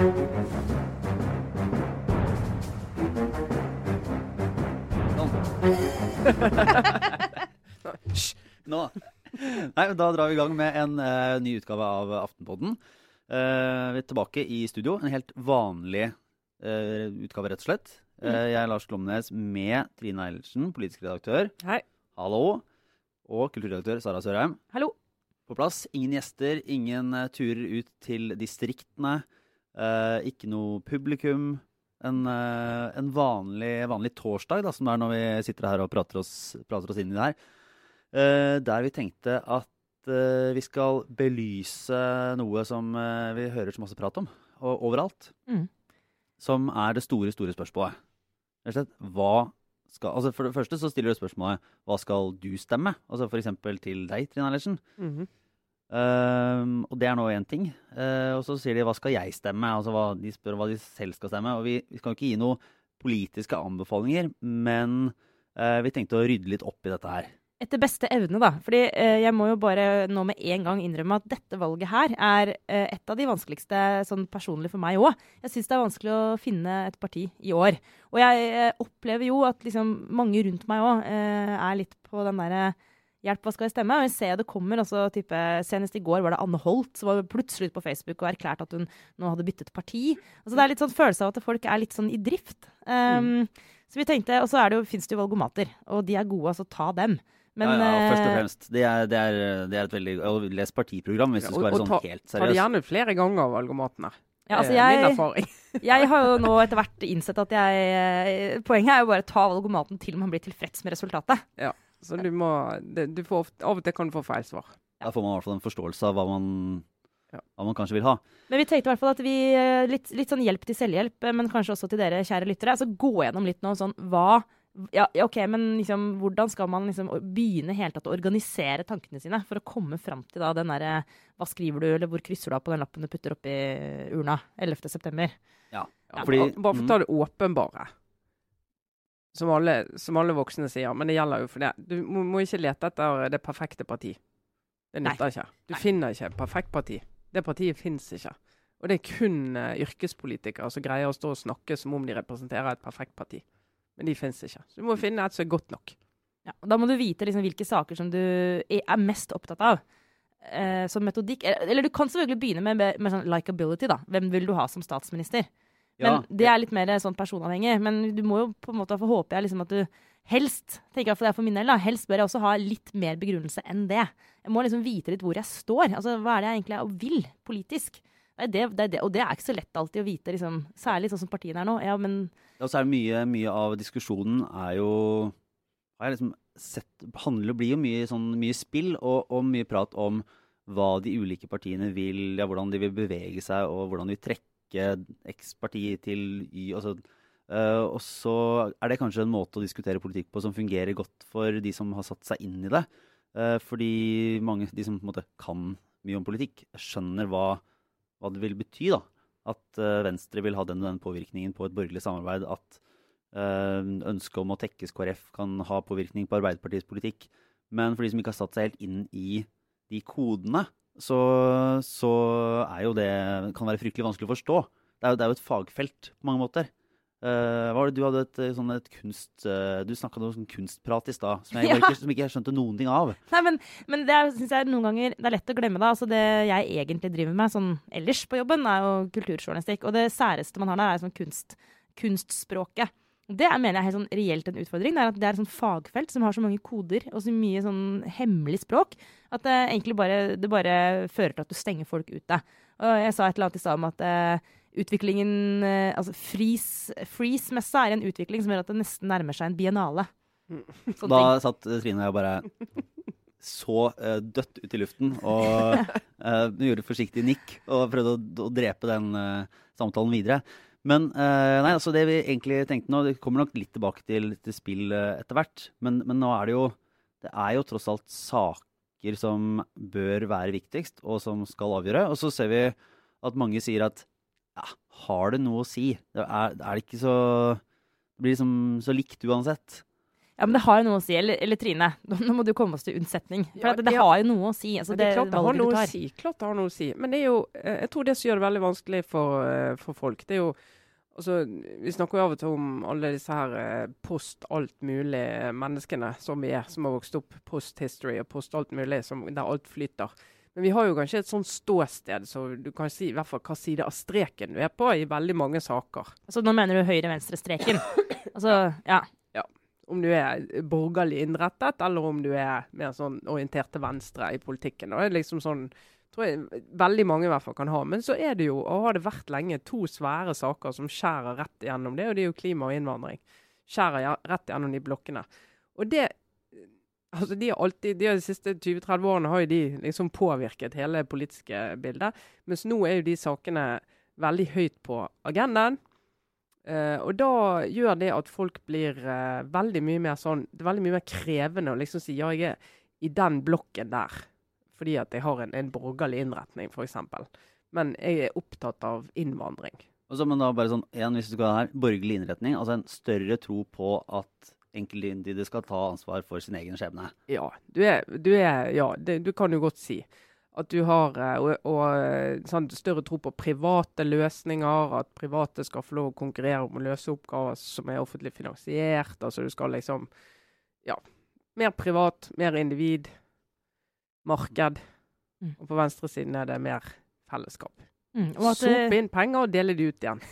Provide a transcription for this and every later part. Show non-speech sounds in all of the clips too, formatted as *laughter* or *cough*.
*laughs* Hysj! Nå. Nei, Da drar vi i gang med en uh, ny utgave av Aftenpodden. Uh, vi er tilbake i studio. En helt vanlig uh, utgave, rett og slett. Eh, jeg er Lars Glomnes med Trine Eilertsen, politisk redaktør. Hei. Hallo. Og kulturredaktør Sara Sørheim. Hallo. På plass. Ingen gjester, ingen turer ut til distriktene. Eh, ikke noe publikum. En, eh, en vanlig, vanlig torsdag, da, som det er når vi sitter her og prater oss, prater oss inn i det her. Eh, der vi tenkte at eh, vi skal belyse noe som eh, vi hører så masse prat om, og overalt. Mm. Som er det store, store spørsmålet. Rett og slett, hva skal, altså for det første så stiller du spørsmålet hva skal du stemme? Altså f.eks. til deg, Trine Eilertsen. Mhm. Ehm, og det er nå én ting. Uh, og så sier de hva skal jeg stemme? Altså hva, De spør hva de selv skal stemme. Og vi, vi skal ikke gi noen politiske anbefalinger, men uh, vi tenkte å rydde litt opp i dette her. Etter beste evne, da. Fordi uh, jeg må jo bare nå med en gang innrømme at dette valget her er et av de vanskeligste sånn personlig for meg òg. Jeg syns det er vanskelig å finne et parti i år. Og jeg opplever jo at liksom mange rundt meg òg er litt på den derre Hjelp, hva skal jeg stemme? Og jeg ser det kommer også type Senest i går var det Anne Holt som var plutselig ute på Facebook og erklærte at hun nå hadde byttet parti. Altså Det er litt sånn følelse av at folk er litt sånn i drift. Um, Så vi tenkte, Og så er det jo, fins det jo valgomater, og de er gode, altså ta dem. Men ja, ja, først og eh, fremst. Det er, det er, det er et veldig og Les partiprogram hvis Ja, du skal være og sånn ta- helt Ta det gjerne flere ganger, valgomatene. ja, altså min jeg, *laughs* jeg har jo nå etter hvert innsett at jeg eh, Poenget er jo bare å ta valgomaten til man blir tilfreds med resultatet. Så du må det, du får, ofte- Av og til kan du få feil svar. Da får man i hvert fall en forståelse av hva man, hva man kanskje vil ha. Men vi tenkte i hvert fall at vi eh, litt, litt sånn hjelp til selvhjelp, eh, men kanskje også til dere kjære lyttere. Altså gå gjennom litt nå sånn hva ja, ja, OK, men liksom, hvordan skal man liksom begynne helt tatt å organisere tankene sine for å komme fram til da den derre Hva skriver du, eller hvor krysser du av på den lappen du putter oppi urna 11. september? Ja, fordi- Bare for å ta det åpenbare. Som alle, som alle voksne sier, men det gjelder jo for det. Du må, må ikke lete etter det perfekte parti. Det nytter ikke. Du Nei. finner ikke et perfekt parti. Det partiet fins ikke. Og det er kun uh, yrkespolitikere som greier å stå og snakke som om de representerer et perfekt parti. Men de fins ikke. Så du må finne et som er godt nok. Ja, og da må du vite liksom hvilke saker som du er mest opptatt av. Eh, som metodikk. Eller du kan selvfølgelig begynne med, med, med sånn likability, da. Hvem vil du ha som statsminister? Men det er litt mer sånn personavhengig. Men du må jo på en måte få håpe jeg liksom at du helst tenker jeg for det for min del da, helst bør jeg også ha litt mer begrunnelse enn det. Jeg må liksom vite litt hvor jeg står. Altså, Hva er det jeg egentlig vil politisk? Det det, det det. Og det er ikke så lett alltid å vite, liksom, særlig sånn som partiene er nå. Ja, men Ja, så er mye, mye av diskusjonen er jo har liksom sett, handler, blir jo mye, sånn, mye spill og, og mye prat om hva de ulike partiene vil, ja, hvordan de vil bevege seg, og hvordan de vil trekke X parti til Y. og så... Uh, og så er det kanskje en måte å diskutere politikk på som fungerer godt for de som har satt seg inn i det. Uh, fordi mange, de som på en måte kan mye om politikk, skjønner hva, hva det vil bety. da. At uh, Venstre vil ha den og den påvirkningen på et borgerlig samarbeid. At ønsket om å tekkes KrF kan ha påvirkning på Arbeiderpartiets politikk. Men for de som ikke har satt seg helt inn i de kodene, så, så er jo det kan være fryktelig vanskelig å forstå. Det er jo, det er jo et fagfelt på mange måter. Uh, hva var det du hadde et, eh, sånn et kunst... uh, du snakka noe sånn kunstprat i stad som, jeg *laughs* Ja. ikke- som ikke jeg skjønte noen ting av. Nei, men, men det er- synes jeg noen ganger det er lett å glemme. da. Altså Det jeg egentlig driver med sånn ellers på jobben, er jo kulturjournalistikk. Og det særeste man har der, er sånn kunst, kunstspråket. Det er, mener jeg er helt sånn reelt en utfordring. Det er at det er et sånn fagfelt som har så mange koder og så mye sånn hemmelig språk at det egentlig bare, det bare fører til at du stenger folk ute. Og jeg sa et eller annet i stad om at uh, utviklingen uh, Altså freeze- freeze-messa er en utvikling som gjør at det nesten nærmer seg en biennale. Sånne Da ting. satt Trine og jeg bare så uh, dødt ut i luften og *laughs* gjorde forsiktig nikk og prøvde å, å drepe den samtalen videre. Men uh, nei, altså det vi egentlig tenkte nå, det kommer nok litt tilbake til, til spill uh, etter hvert. Men, men nå er det jo Det er jo tross alt saker som bør være viktigst, og som skal avgjøre. Og så ser vi at mange sier at ja, har det noe å si? Det er, er det ikke så Det blir liksom så likt uansett. Ja, men det har jo noe å si. Eller, eller Trine, *laughs* nå må du komme oss til unnsetning. For Ja, det, det ja. har jo noe å si. Altså, det det, klart det har noe å si. Klart det har noe å si. Men det er jo, eh, jeg tror det som gjør det veldig vanskelig for, eh, for folk, det er jo altså, Vi snakker jo av og til om alle disse her eh, post alt mulig menneskene som vi er, som har vokst opp post history og post alt mulig, som, der alt flyter. Men vi har jo kanskje et sånt ståsted, så du kan si i hvert fall hva side av streken du er på i veldig mange saker. Altså, nå mener du høyre-venstre-streken. *coughs* Altså, ja. Om du er borgerlig innrettet, eller om du er mer sånn orientert til venstre i politikken. Det er liksom sånn, tror jeg veldig mange i hvert fall kan ha. Men så er det jo, og har det vært lenge, to svære saker som skjærer rett igjennom det, og det er jo klima og innvandring. Skjærer rett igjennom de blokkene. Og det altså de alltid, de, de siste 20-30 årene har jo de liksom påvirket hele politiske bildet. Mens nå er jo de sakene veldig høyt på agendaen. Eh, og da gjør det at folk blir uh, veldig mye mer sånn Det er veldig mye mer krevende å liksom si ja, jeg er i den blokken der fordi at jeg har en, en borgerlig innretning, f.eks. Men jeg er opptatt av innvandring. Og så, men da bare sånn, igjen, hvis du skal ha her, borgerlig innretning, altså en større tro på at enkeltindivider skal ta ansvar for sin egen skjebne. Ja, du er, du er Ja, det, du kan jo godt si at du har eh, og, og, eh, sånn, større tro på private løsninger. At private skal få lov å konkurrere om å løse oppgaver som er offentlig finansiert. Altså du skal liksom Ja. Mer privat, mer individ. Marked. Mm. Og på venstresiden er det mer fellesskap. Mm, Sope inn penger og dele de ut igjen. *laughs*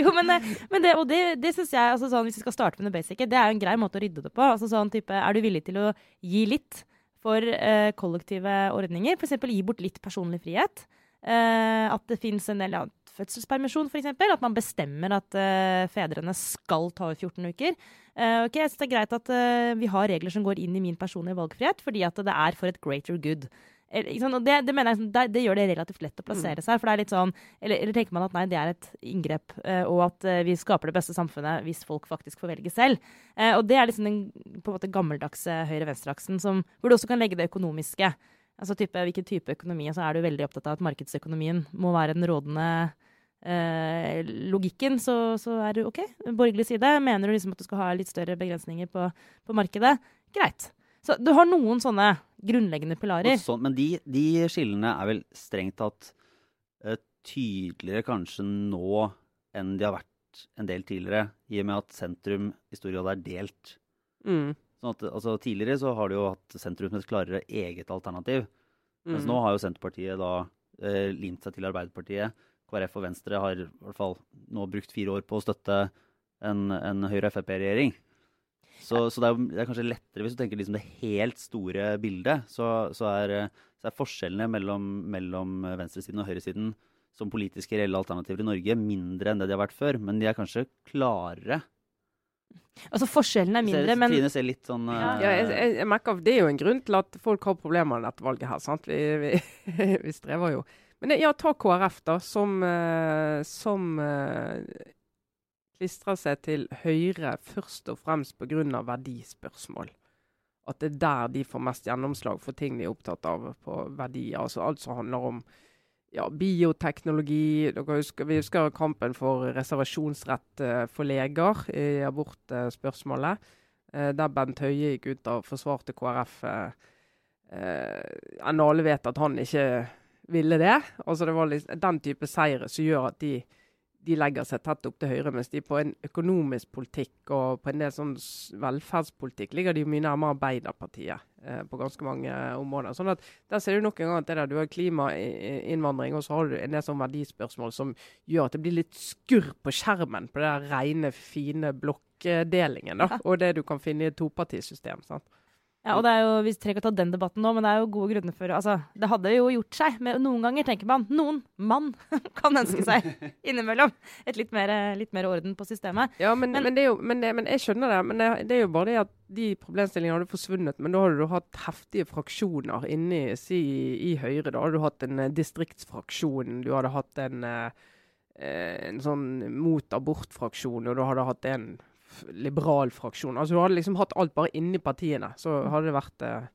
Jo, men, men det, og det, det syns jeg, altså sånn, hvis vi skal starte med det basice, det er jo en grei måte å rydde det på. Altså sånn type, Er du villig til å gi litt for eh, kollektive ordninger? F.eks. gi bort litt personlig frihet. Eh, at det fins en del ja, fødselspermisjon, f.eks. At man bestemmer at eh, fedrene skal ta over 14 uker. Eh, ok, Jeg syns det er greit at eh, vi har regler som går inn i min personlige valgfrihet, fordi at det er for et greater good. Og det, det mener jeg, sånn, det, det gjør det relativt lett å plassere seg. For det er litt sånn, eller, eller tenker man at nei, det er et inngrep, eh, og at eh, vi skaper det beste samfunnet hvis folk faktisk får velge selv. Eh, og det er liksom den på en måte gammeldagse høyre-venstre-aksen hvor du også kan legge det økonomiske. Altså type, Hvilken type økonomi? Så er du veldig opptatt av at markedsøkonomien må være den rådende eh, logikken. Så, så er du OK, borgerlig side. Mener du liksom at du skal ha litt større begrensninger på, på markedet? Greit. Så du har noen sånne grunnleggende pilarer. Og sånn, men de, de skillene er vel strengt tatt eh, tydeligere kanskje nå enn de har vært en del tidligere, i og med at sentrum i stor grad er delt. Mm. Sånn at, altså, tidligere så har de jo hatt sentrum som et klarere eget alternativ. Mens Mm. nå har jo Senterpartiet da eh, limt seg til Arbeiderpartiet. KrF og Venstre har i hvert fall nå brukt fire år på å støtte en, en Høyre-Frp-regjering. Så, så det, er, det er kanskje lettere, hvis du tenker liksom det helt store bildet, så, så, er, eh, så er forskjellene mellom, mellom venstresiden og høyresiden som politiske reelle alternativer i Norge mindre enn det de har vært før. Men de er kanskje klarere. Altså Forskjellene er mindre, men Trine ser litt sånn Ja. eh, Ja, jeg, jeg, jeg merker at Det er jo en grunn til at folk har problemer med dette valget. her, sant? Vi, vi, *laughs* vi strever jo. Men ja, ta KrF, da, som, eh, som klistrer seg til Høyre først og fremst pga. verdispørsmål. At det er der de får mest gjennomslag for ting de er opptatt av på verdier. Altså alt som handler om ja, bioteknologi. Husker, vi husker kampen for reservasjonsrett eh, for leger i abortspørsmålet. Eh, der Bent Høie gikk ut og forsvarte KrF. Eh, eh, alle vet at han ikke ville det. Altså Det var liksom den type seire som gjør at de, de legger seg tett opp til høyre, mens de på en økonomisk politikk og på en del sånn velferdspolitikk ligger de mye nærmere Arbeiderpartiet eh, på ganske mange områder. Sånn at Der ser du nok en gang at det der, du har klimainnvandring, og så har du en del sånn verdispørsmål som gjør at det blir litt skurr på skjermen på det der rene, fine blokkdelingen. da, Og det du kan finne i et topartisystem. sant? Ja, og det er jo, Vi trenger ikke å ta den debatten nå, men det er jo gode grunner for altså, Det hadde jo gjort seg. Men noen ganger tenker man noen mann *laughs* kan ønske seg *laughs* innimellom et litt mer, litt mer orden på systemet. Ja, men, Men- men, det jo, men, det, men jeg skjønner det. Men det, det er jo bare det at de problemstillingene hadde forsvunnet. Men da hadde du hatt heftige fraksjoner inni si, i Høyre. Da hadde du hatt en eh, distriktsfraksjon, du hadde hatt en, eh, eh, en sånn mot abort-fraksjon, og du hadde hatt en liberal fraksjon. Altså Du hadde liksom hatt alt bare inni partiene. Så hadde det vært eh,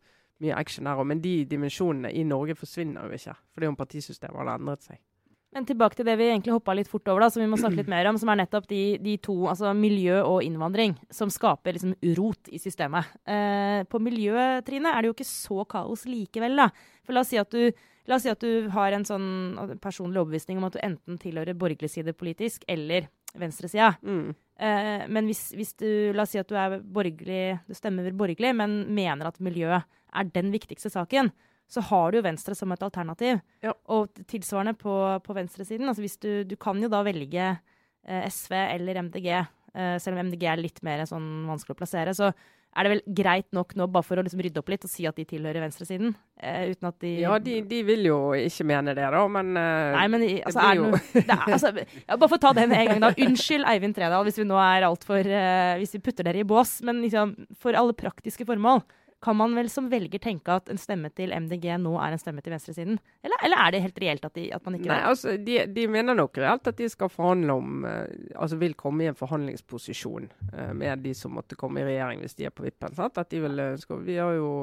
mye action der òg. Men de dimensjonene i Norge forsvinner jo ikke. Fordi om partisystemet hadde endret seg. Men tilbake til det vi egentlig hoppa litt fort over, da, som vi må snakke litt mer om, som er nettopp de, de to, altså miljø og innvandring, som skaper liksom rot i systemet. Eh, på miljøtrinnet er det jo ikke så kaos likevel, da. For la oss si at du, si at du har en sånn personlig overbevisning om at du enten tilhører borgerlig side politisk eller venstresida. Mm. Eh, men hvis, hvis, du La oss si at du er borgerlig, du stemmer borgerlig, men mener at miljø er den viktigste saken, så har du jo Venstre som et alternativ. Ja. Og tilsvarende på, på venstresiden. Altså hvis du, du kan jo da velge eh, SV eller MDG, eh, selv om MDG er litt mer sånn vanskelig å plassere. Så er det vel greit nok nå, bare for å liksom rydde opp litt, og si at de tilhører venstresiden? Eh, uten at de Ja, de, de, vil jo ikke mene det, da, men uh, Nei, men altså, blir det jo- noe, det er, altså, ja, Bare for å ta den en gang, da. Unnskyld, Eivind Tredal, hvis vi nå er altfor uh, Hvis vi putter dere i bås. Men liksom, for alle praktiske formål kan man vel som velger tenke at en stemme til MDG nå er en stemme til venstresiden? Eller, eller er det helt reelt at, de, at man ikke Nei, altså, de, de mener nok reelt at de skal forhandle om eh, Altså vil komme i en forhandlingsposisjon eh, med de som måtte komme i regjering hvis de er på vippen. Sant? At de vil ønske Vi har jo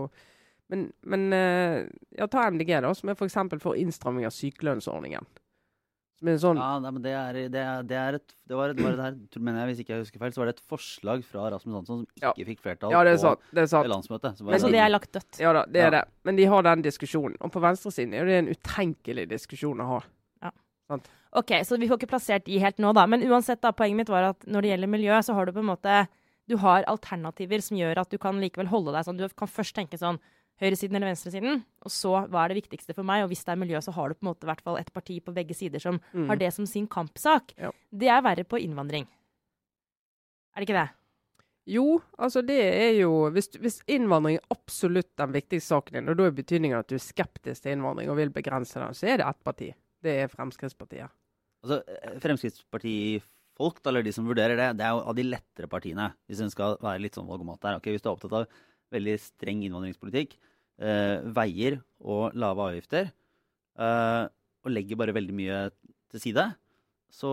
Men, men eh, ja, ta MDG, da, som er f.eks. for, for innstramming av sykelønnsordningen. Som en sånn Ja, nei, men det er, det er, det er et Det var, det var det her, tror- mener jeg, hvis ikke jeg husker feil, så var det et forslag fra Rasmus Hansson som Ja. ikke fikk flertall Ja, det er på sant. Det er sant. landsmøtet. Så Men Så det er lagt dødt. Ja da, det er Ja. det. Men de har den diskusjonen. Og på venstresiden er det en utenkelig diskusjon å ha. Ok, så vi får ikke plassert de helt nå, da. Men uansett, da, poenget mitt var at når det gjelder miljø, så har du på en måte Du har alternativer som gjør at du kan likevel holde deg sånn. Du kan først tenke sånn høyresiden eller venstresiden, og så hva er det viktigste for meg? Og hvis det er miljø, så har du på en måte i hvert fall et parti på begge sider som Mm. har det som sin kampsak. Ja. Det er verre på innvandring. Er det ikke det? Jo, altså det er jo Hvis, hvis innvandring er absolutt den viktigste saken din, og da er betydningen at du er skeptisk til innvandring og vil begrense den, så er det ett parti. Det er Fremskrittspartiet. Altså, eh, Fremskrittspartifolk, eller de som vurderer det, det er jo av de lettere partiene. Hvis en skal være litt sånn valgomat der. Okay, Hvis du er opptatt av veldig streng innvandringspolitikk, eh, veier og lave avgifter, eh, og legger bare veldig mye til side, så,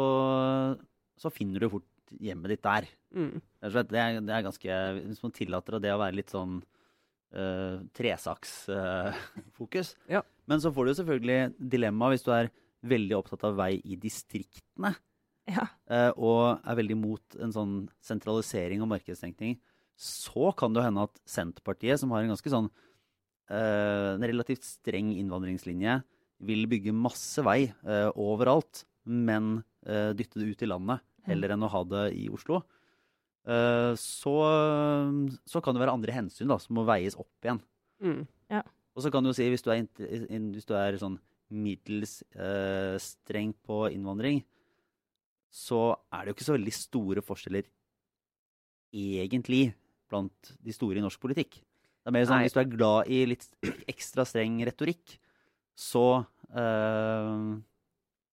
så finner du fort hjemmet ditt der. Mm. Det er, det er ganske Hvis man tillater det å være litt sånn uh, tresaksfokus. *laughs* Ja. Men så får du selvfølgelig dilemma hvis du er veldig opptatt av vei i distriktene, Ja. eh, og er veldig mot en sånn sentralisering og markedstenkning. Så kan det jo hende at Senterpartiet, som har en ganske sånn uh, en relativt streng innvandringslinje, vil bygge masse vei uh, overalt, men uh, dytte det ut i landet heller enn å ha det i Oslo. Eh, så, så kan det være andre hensyn da, som må veies opp igjen. Mm. Og så kan du jo si, hvis du er, hvis du er sånn middels eh, streng på innvandring, så er det jo ikke så veldig store forskjeller egentlig blant de store i norsk politikk. Det er mer sånn Nei. hvis du er glad i litt ekstra streng retorikk, så eh,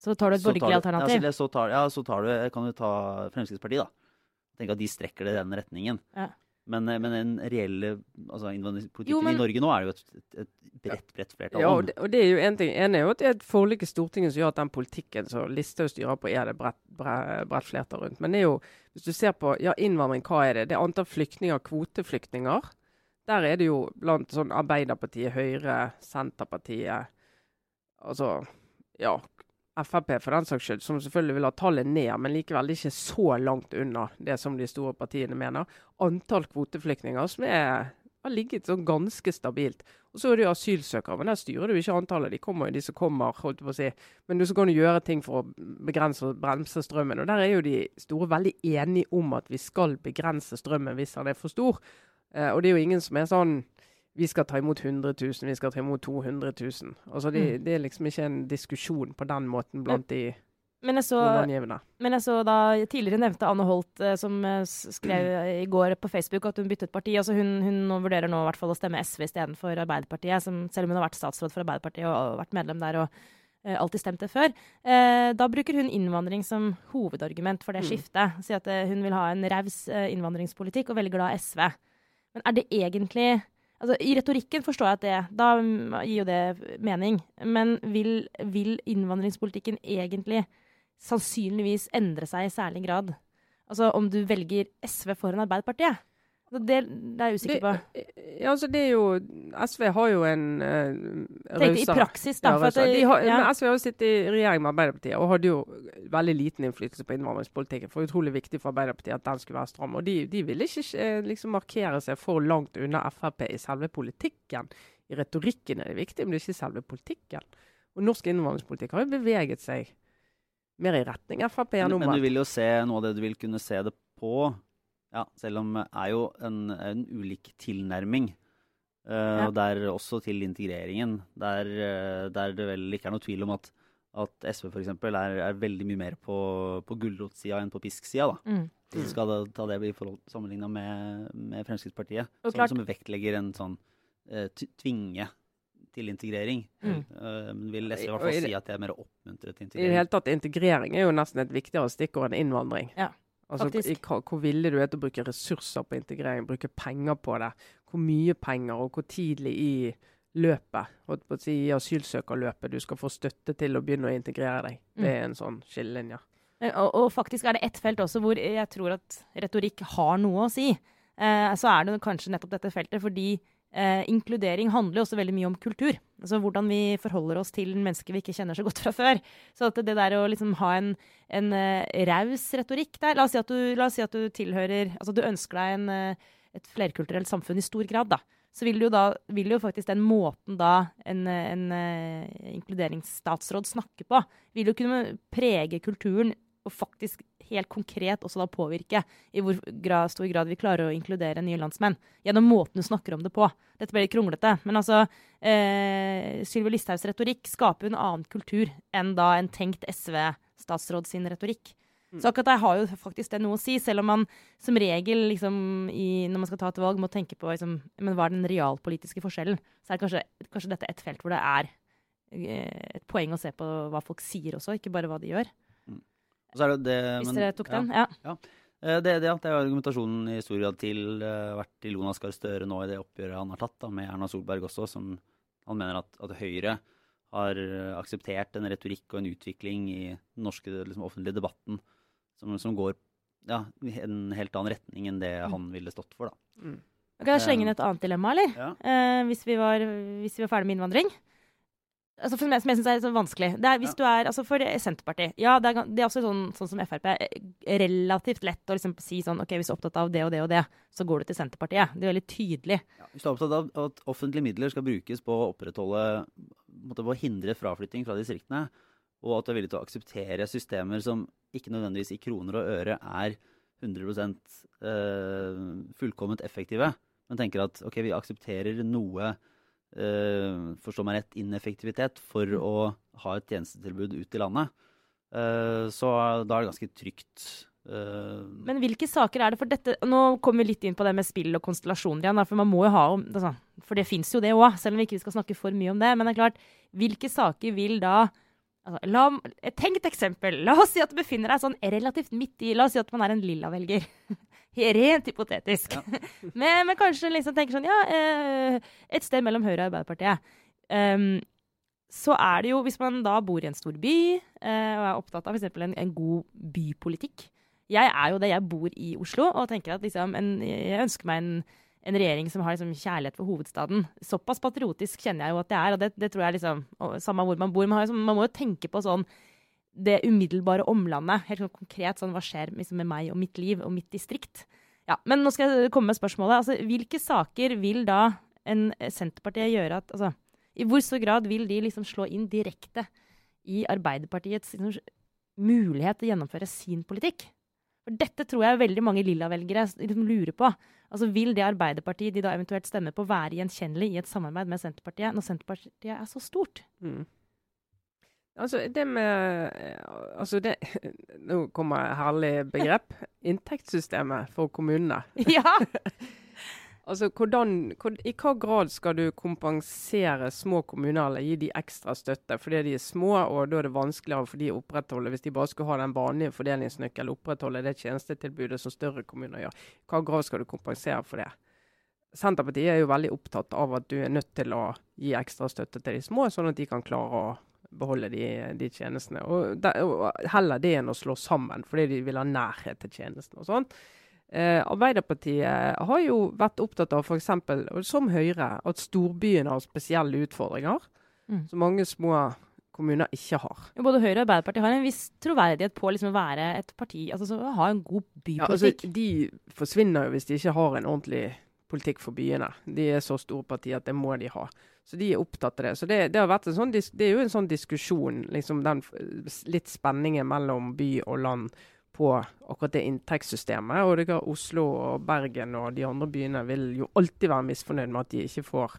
Så tar du et borgerlig alternativ. Ja, så, så, tar, ja, så tar du, kan du ta Fremskrittspartiet, da. Tenk at de strekker det i den retningen. Ja. Men, eh, men den reelle altså innvandringspolitikken Jo, men- i Norge nå er det jo et, et, et bredt, bredt flertall Ja, og det, og det er jo en ting. En er jo at det er et forlik i Stortinget som gjør at den politikken som Listhaug styrer på, er det bredt, bredt, bredt flertall rundt. Men det er jo, hvis du ser på ja, innvandring, hva er det? Det er antall flyktninger, kvoteflyktninger. Der er det jo blant sånn Arbeiderpartiet, Høyre, Senterpartiet Altså, ja. Frp for den saks skyld, som selvfølgelig vil ha tallet ned, men likevel ikke så langt unna det som de store partiene mener. Antall kvoteflyktninger som er, har ligget sånn ganske stabilt. Og så er det jo asylsøkere, men der styrer du ikke antallet. De kommer jo de som kommer, holdt på å si. Men du så kan du gjøre ting for å begrense og bremse strømmen. Og der er jo de store veldig enige om at vi skal begrense strømmen hvis den er for stor. Eh, og det er jo ingen som er sånn vi skal ta imot 100 000, vi skal ta imot 200 000. Altså det, Mm. det er liksom ikke en diskusjon på den måten blant de Men jeg så. Men jeg så da tidligere nevnte Anne Holt, eh, som eh, skrev i går på Facebook at hun byttet parti. Altså hun, hun vurderer nå i hvert fall å stemme SV istedenfor Arbeiderpartiet, som, selv om hun har vært statsråd for Arbeiderpartiet og, og vært medlem der og eh, alltid stemt det før. Eh, da bruker hun innvandring som hovedargument for det Mm. skiftet. Sier at eh, hun vil ha en raus innvandringspolitikk og velger da SV. Men er det egentlig Altså, I retorikken forstår jeg at det Da gir jo det mening. Men vil, vil innvandringspolitikken egentlig sannsynligvis endre seg i særlig grad? Altså om du velger SV foran Arbeiderpartiet? Det, det er jeg usikker på. Ja, altså det er jo SV har jo en uh, Tenkte i praksis, da. Ja, for at det, de har, ja. men SV har jo sittet i regjering med Arbeiderpartiet og hadde jo veldig liten innflytelse på innvandringspolitikken. For utrolig viktig for Arbeiderpartiet at den skulle være stram. Og de, de ville ikke eh, liksom markere seg for langt unna Frp i selve politikken. I retorikken er det viktig, men det er ikke selve politikken. Og norsk innvandringspolitikk har jo beveget seg mer i retning Frp enn Men, men du vil jo se noe av det du vil kunne se det på, ja, selv om det er jo en, en ulik tilnærming. Uh, Ja. Og der også til integreringen. Der, eh, der det vel ikke er noe tvil om at, at SV f.eks. Er, er veldig mye mer på, på gulrotsida enn på pisksida. da. Mm. Hvis du skal det, ta det i forhold sammenligna med, med Fremskrittspartiet, som, som vektlegger en sånn uh, tvinge til integrering. Mm. Uh, vil SV i hvert fall si at det er mer oppmuntret til integrering? I det hele tatt, integrering er jo nesten et viktigere stikkord enn innvandring. Ja, altså, i, hvor villig du er til å bruke ressurser på integrering, bruke penger på det. Hvor mye penger, og hvor tidlig i løpet, holdt på å si i asylsøkerløpet, du skal få støtte til å begynne å integrere deg. Det Mm. er en sånn skillelinje. Eh, Og, og faktisk er det ett felt også hvor jeg tror at retorikk har noe å si. Eh, så er det kanskje nettopp dette feltet, fordi eh, inkludering handler jo også veldig mye om kultur. Altså hvordan vi forholder oss til mennesker vi ikke kjenner så godt fra før. Så det der å liksom ha en, en uh, raus retorikk der La oss si at du, si at du tilhører Altså du ønsker deg en, uh, et flerkulturelt samfunn i stor grad, da. Så vil, jo da, vil jo faktisk den måten da en, eh, en uh, inkluderingsstatsråd snakker på, vil jo kunne prege kulturen og faktisk helt konkret også da påvirke i hvor grad, stor grad vi klarer å inkludere nye landsmenn. Gjennom måten du snakker om det på. Dette blir litt kronglete, men altså eh, Sylvi Listhaugs retorikk skaper jo en annen kultur enn da en tenkt SV-statsråd sin retorikk. Så akkurat der har jo faktisk det noe å si, selv om man som regel liksom, i, når man skal ta et valg, må tenke på liksom, men hva er den realpolitiske forskjellen. Så er det kanskje, kanskje dette et felt hvor det er eh, et poeng å se på hva folk sier også, ikke bare hva de gjør. Det det, Hvis men- dere tok den? Ja. ja. Det, det, det er jo argumentasjonen i stor grad til uh, vært til Jonas Gahr Støre nå i det oppgjøret han har tatt da, med Erna Solberg også, som han mener at, at Høyre har eh, akseptert en retorikk og en utvikling i den norske liksom, offentlige debatten som, som går ja, en helt annen retning enn det Mm. han ville stått for. da. Mm. Kan jeg slenge inn et annet dilemma, eller? Ja. Eh, hvis, vi var, hvis vi var ferdig med innvandring. Altså for meg, som jeg synes er så vanskelig. Det er, hvis Ja. du er, altså For Senterpartiet Ja, det er, det er også sånn, sånn som Frp. eh, Relativt lett å liksom si sånn OK, hvis du er opptatt av det og det og det, så går du til Senterpartiet. Det er veldig tydelig. Ja, hvis du er opptatt av at offentlige midler skal brukes på å opprettholde på måte, på å hindre fraflytting fra distriktene, og at du er villig til å akseptere systemer som ikke nødvendigvis i kroner og øre er 100 eh, fullkomment effektive, men tenker at ok, vi aksepterer noe eh, forstå meg rett, ineffektivitet for å ha et tjenestetilbud ut i landet, eh, så da er det ganske trygt. eh, Men hvilke saker er det for dette Nå kommer vi litt inn på det med spill og konstellasjoner igjen, for man må jo ha altså, For det fins jo det òg, selv om vi ikke skal snakke for mye om det. Men det er klart, hvilke saker vil da altså, la, Et eksempel. La oss si at du befinner deg sånn relativt midt i La oss si at man er en lilla-velger. *laughs* *laughs* Rent hypotetisk. Ja. *laughs* men, men kanskje liksom tenker sånn Ja, eh, et sted mellom Høyre og Arbeiderpartiet. Um, så er det jo, hvis man da bor i en stor by eh, og er opptatt av f.eks. En, en god bypolitikk Jeg er jo det, jeg bor i Oslo og tenker at liksom en, jeg ønsker meg en, en regjering som har liksom kjærlighet for hovedstaden. Såpass patriotisk kjenner jeg jo at det er, og det, det tror jeg liksom Samme hvor man bor. Man, har, liksom- man må jo tenke på sånn det umiddelbare omlandet. Helt sånn konkret sånn hva skjer liksom, med meg og mitt liv og mitt distrikt. Ja, Men nå skal jeg komme med spørsmålet. Altså, hvilke saker vil da en Senterpartiet gjøre at altså, I hvor stor grad vil de liksom slå inn direkte i Arbeiderpartiets liksom, mulighet til å gjennomføre sin politikk? For dette tror jeg veldig mange lilla-velgere liksom lurer på. Altså, Vil det Arbeiderpartiet de da eventuelt stemmer på, være gjenkjennelig i et samarbeid med Senterpartiet, når Senterpartiet er så stort? Mm. Altså, det med Altså, det *laughs* Nå kommer et herlig begrep. *laughs* Inntektssystemet for kommunene. *laughs* ja! Altså, hvordan, hvor, I hva grad skal du kompensere små kommuner eller gi de ekstra støtte fordi de er små, og da er det vanskeligere for de å opprettholde, hvis de bare skulle ha den vanlige fordelingsnøkkelen, opprettholde det tjenestetilbudet som større kommuner gjør. I hva grad skal du kompensere for det? Senterpartiet er jo veldig opptatt av at du er nødt til å gi ekstra støtte til de små, sånn at de kan klare å beholde de, de tjenestene. Og, der, og Heller det enn å slå sammen, fordi de vil ha nærhet til tjenestene og sånn. Eh, Arbeiderpartiet har jo vært opptatt av f.eks. som Høyre, at storbyene har spesielle utfordringer. Mm. Som mange små kommuner ikke har. Både Høyre og Arbeiderpartiet har en viss troverdighet på liksom å være et parti, altså å ha en god Ja, altså, bypolitikk. de forsvinner jo hvis de ikke har en ordentlig politikk for byene. De er så store partier at det må de ha. Så de er opptatt av det. Så det, det, har vært en sånn, det er jo en sånn diskusjon, liksom den litt spenningen mellom by og land på akkurat det inntektssystemet. Og det kan Oslo og Bergen og de andre byene vil jo alltid være misfornøyd med at de ikke får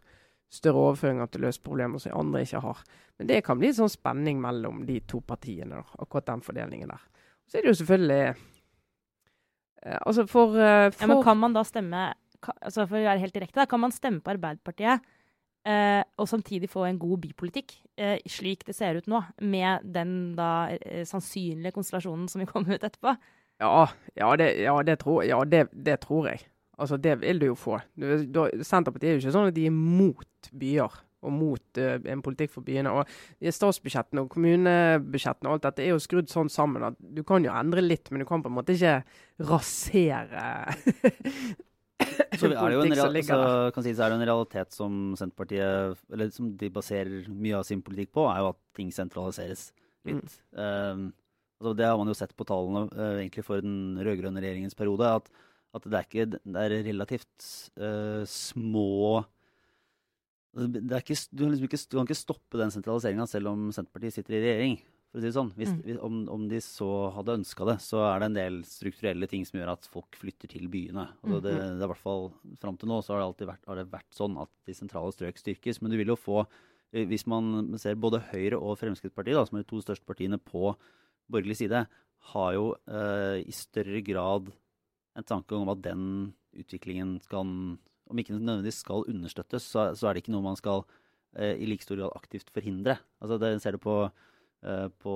større overføringer til å løse problemer som andre ikke har. Men det kan bli en sånn spenning mellom de to partiene, da, akkurat den fordelingen der. Så er det jo selvfølgelig eh, Altså for, eh, for Ja, men kan man da stemme altså For å være helt direkte, da, kan man stemme på Arbeiderpartiet eh, og samtidig få en god bypolitikk, eh, slik det ser ut nå, med den da eh, sannsynlige konstellasjonen som vil komme ut etterpå? Ja, ja, det, ja, det, tror, ja det, det tror jeg. Altså, Det vil du jo få. Du, du, Senterpartiet er jo ikke sånn at de er mot byer og mot en politikk for byene. og Statsbudsjettene og kommunebudsjettene og alt dette er jo skrudd sånn sammen at du kan jo endre litt, men du kan på en måte ikke rasere *laughs* Så er det jo en, real, så kan sies er det en realitet som Senterpartiet Eller som de baserer mye av sin politikk på, er jo at ting sentraliseres litt. Um, altså det har man jo sett på tallene uh, egentlig for den rød-grønne regjeringens periode, at, at det er ikke Det er relativt uh, små det er ikke, du, kan liksom ikke, du kan ikke stoppe den sentraliseringa selv om Senterpartiet sitter i regjering. For å si det sånn. Hvis, Mm. om, om de så hadde ønska det, så er det en del strukturelle ting som gjør at folk flytter til byene. Altså det, det er i hvert fall Fram til nå så har det alltid vært, har det vært sånn at de sentrale strøk styrkes. Men du vil jo få, eh, hvis man ser både Høyre og Fremskrittspartiet, da, som er de to største partiene på borgerlig side, har jo eh, i større grad en tanke om at den utviklingen skal Om ikke nødvendigvis skal understøttes, så, så er det ikke noe man skal eh, i like stor grad aktivt forhindre. Altså det ser du på, på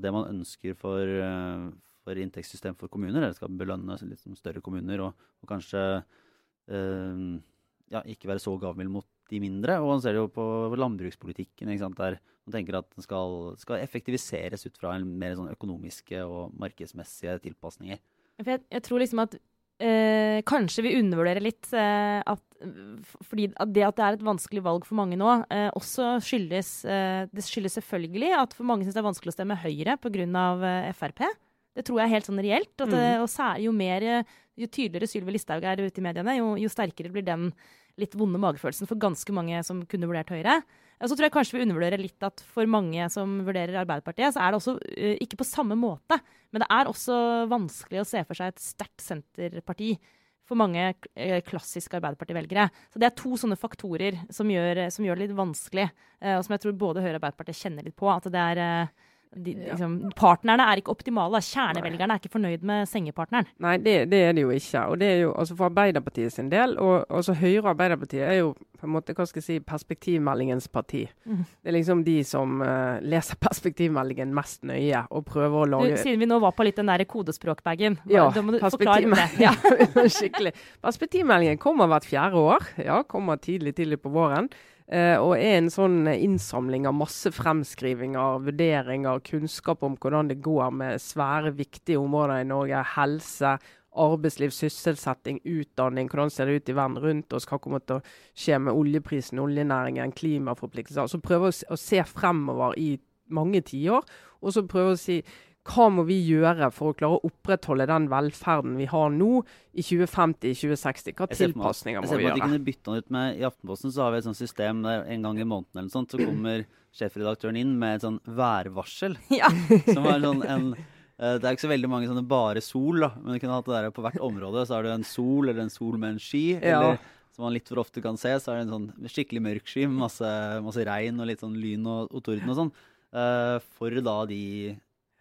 det man ønsker for, eh, for inntektssystem for kommuner. Eller skal belønne sånn større kommuner og, og kanskje eh, ja, ikke være så gavmild mot de mindre. Og man ser det jo på landbrukspolitikken, der man tenker at den skal, skal effektiviseres ut fra en mer sånn økonomiske og markedsmessige tilpasninger. Jeg, jeg tror liksom at eh, kanskje vi undervurderer litt eh, at fordi at det at det er et vanskelig valg for mange nå, eh, også skyldes eh, Det skyldes selvfølgelig at for mange syns det er vanskelig å stemme Høyre pga. Eh, Frp. Det tror jeg er helt sånn reelt. At, eh, og særlig jo mer Jo tydeligere Sylvi Listhaug er ute i mediene, jo, jo sterkere blir den litt vonde magefølelsen for ganske mange som kunne vurdert Høyre. Og så tror jeg kanskje vi undervurderer litt at for mange som vurderer Arbeiderpartiet, så er det også eh, ikke på samme måte, men det er også vanskelig å se for seg et sterkt senterparti for mange eh, klassiske Arbeiderparti-velgere. Så det er to sånne faktorer som gjør, som gjør det litt vanskelig, eh, og som jeg tror både Høyre og Arbeiderpartiet kjenner litt på. At det er de, liksom, Partnerne er ikke optimale. Kjernevelgerne er ikke fornøyd med sengepartneren. Nei, det, det er det jo ikke. Og det er jo altså For Arbeiderpartiet sin del, og også Høyre og Arbeiderpartiet er jo på en måte, hva skal jeg si, perspektivmeldingens parti. Mm. Det er liksom de som uh, leser *laughs* perspektivmeldingen mest nøye og prøver å Du, lage siden vi nå var på litt den der kodespråkbagen, Ja, da må du forklare det. Ja. *laughs* Skikkelig. Perspektivmeldingen kommer hvert fjerde år. Ja, kommer tidlig tidlig på våren. Eh, og er en sånn innsamling av masse fremskrivinger, vurderinger, kunnskap om hvordan det går med svære, viktige områder i Norge. Helse, arbeidsliv, sysselsetting, utdanning. Hvordan ser det ut i verden rundt oss? Hva kommer til å skje med oljeprisen, oljenæringen, klimaforpliktelser? Så prøve å, å se fremover i mange tiår, og så prøve å si hva må vi gjøre for å klare å opprettholde den velferden vi har nå, i 2050-2060? Hva tilpasninger må vi gjøre? Jeg ser på at de kunne bytte den ut med I Aftenposten så har vi et sånt system der en gang i måneden eller sånt, så kommer *clears throat* sjefredaktøren inn med et sånn værvarsel. *laughs* Ja. Som er sånn en eh, Det er ikke så veldig mange sånne bare sol, da. Men du kunne hatt det der på hvert område. Så har du en sol, eller en sol med en sky. Ja. Eller som man litt for ofte kan se, så er det en sånn skikkelig mørk sky med masse, masse regn og litt sånn lyn og, og torden og sånn. Uh, for da de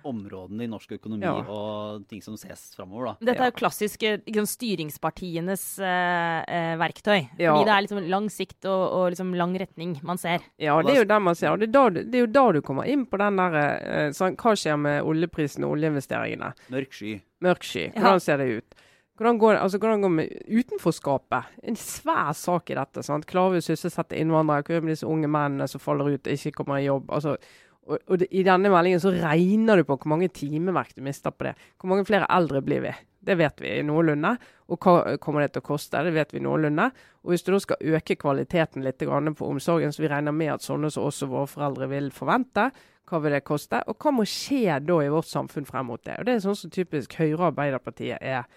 områdene i norsk økonomi Ja. og ting som ses framover. Dette er jo klassiske liksom, styringspartienes eh, eh, verktøy. Ja. Fordi det er liksom lang sikt og, og liksom lang retning man ser. Ja, det er jo der man ser. Og det er, da, det er jo da du kommer inn på den der eh, sånn, Hva skjer med oljeprisen og oljeinvesteringene? Mørk sky. Mørk sky. Ja. Hvordan ser det ut? Hvordan går, det- altså, hvordan går med utenforskapet? En svær sak i dette. sant? Klarer vi å sysselsette innvandrere? Hva gjør vi med disse unge mennene som faller ut og ikke kommer i jobb? Altså, og, og det, I denne meldingen så regner du på hvor mange timeverk du mister på det. Hvor mange flere eldre blir vi? Det vet vi noenlunde. Og hva kommer det til å koste? Det vet vi noenlunde. Og hvis du da skal øke kvaliteten litt på omsorgen, så vi regner med at sånne som også våre foreldre vil forvente, hva vil det koste? Og hva må skje da i vårt samfunn frem mot det? Og Det er sånn som typisk Høyre og Arbeiderpartiet er.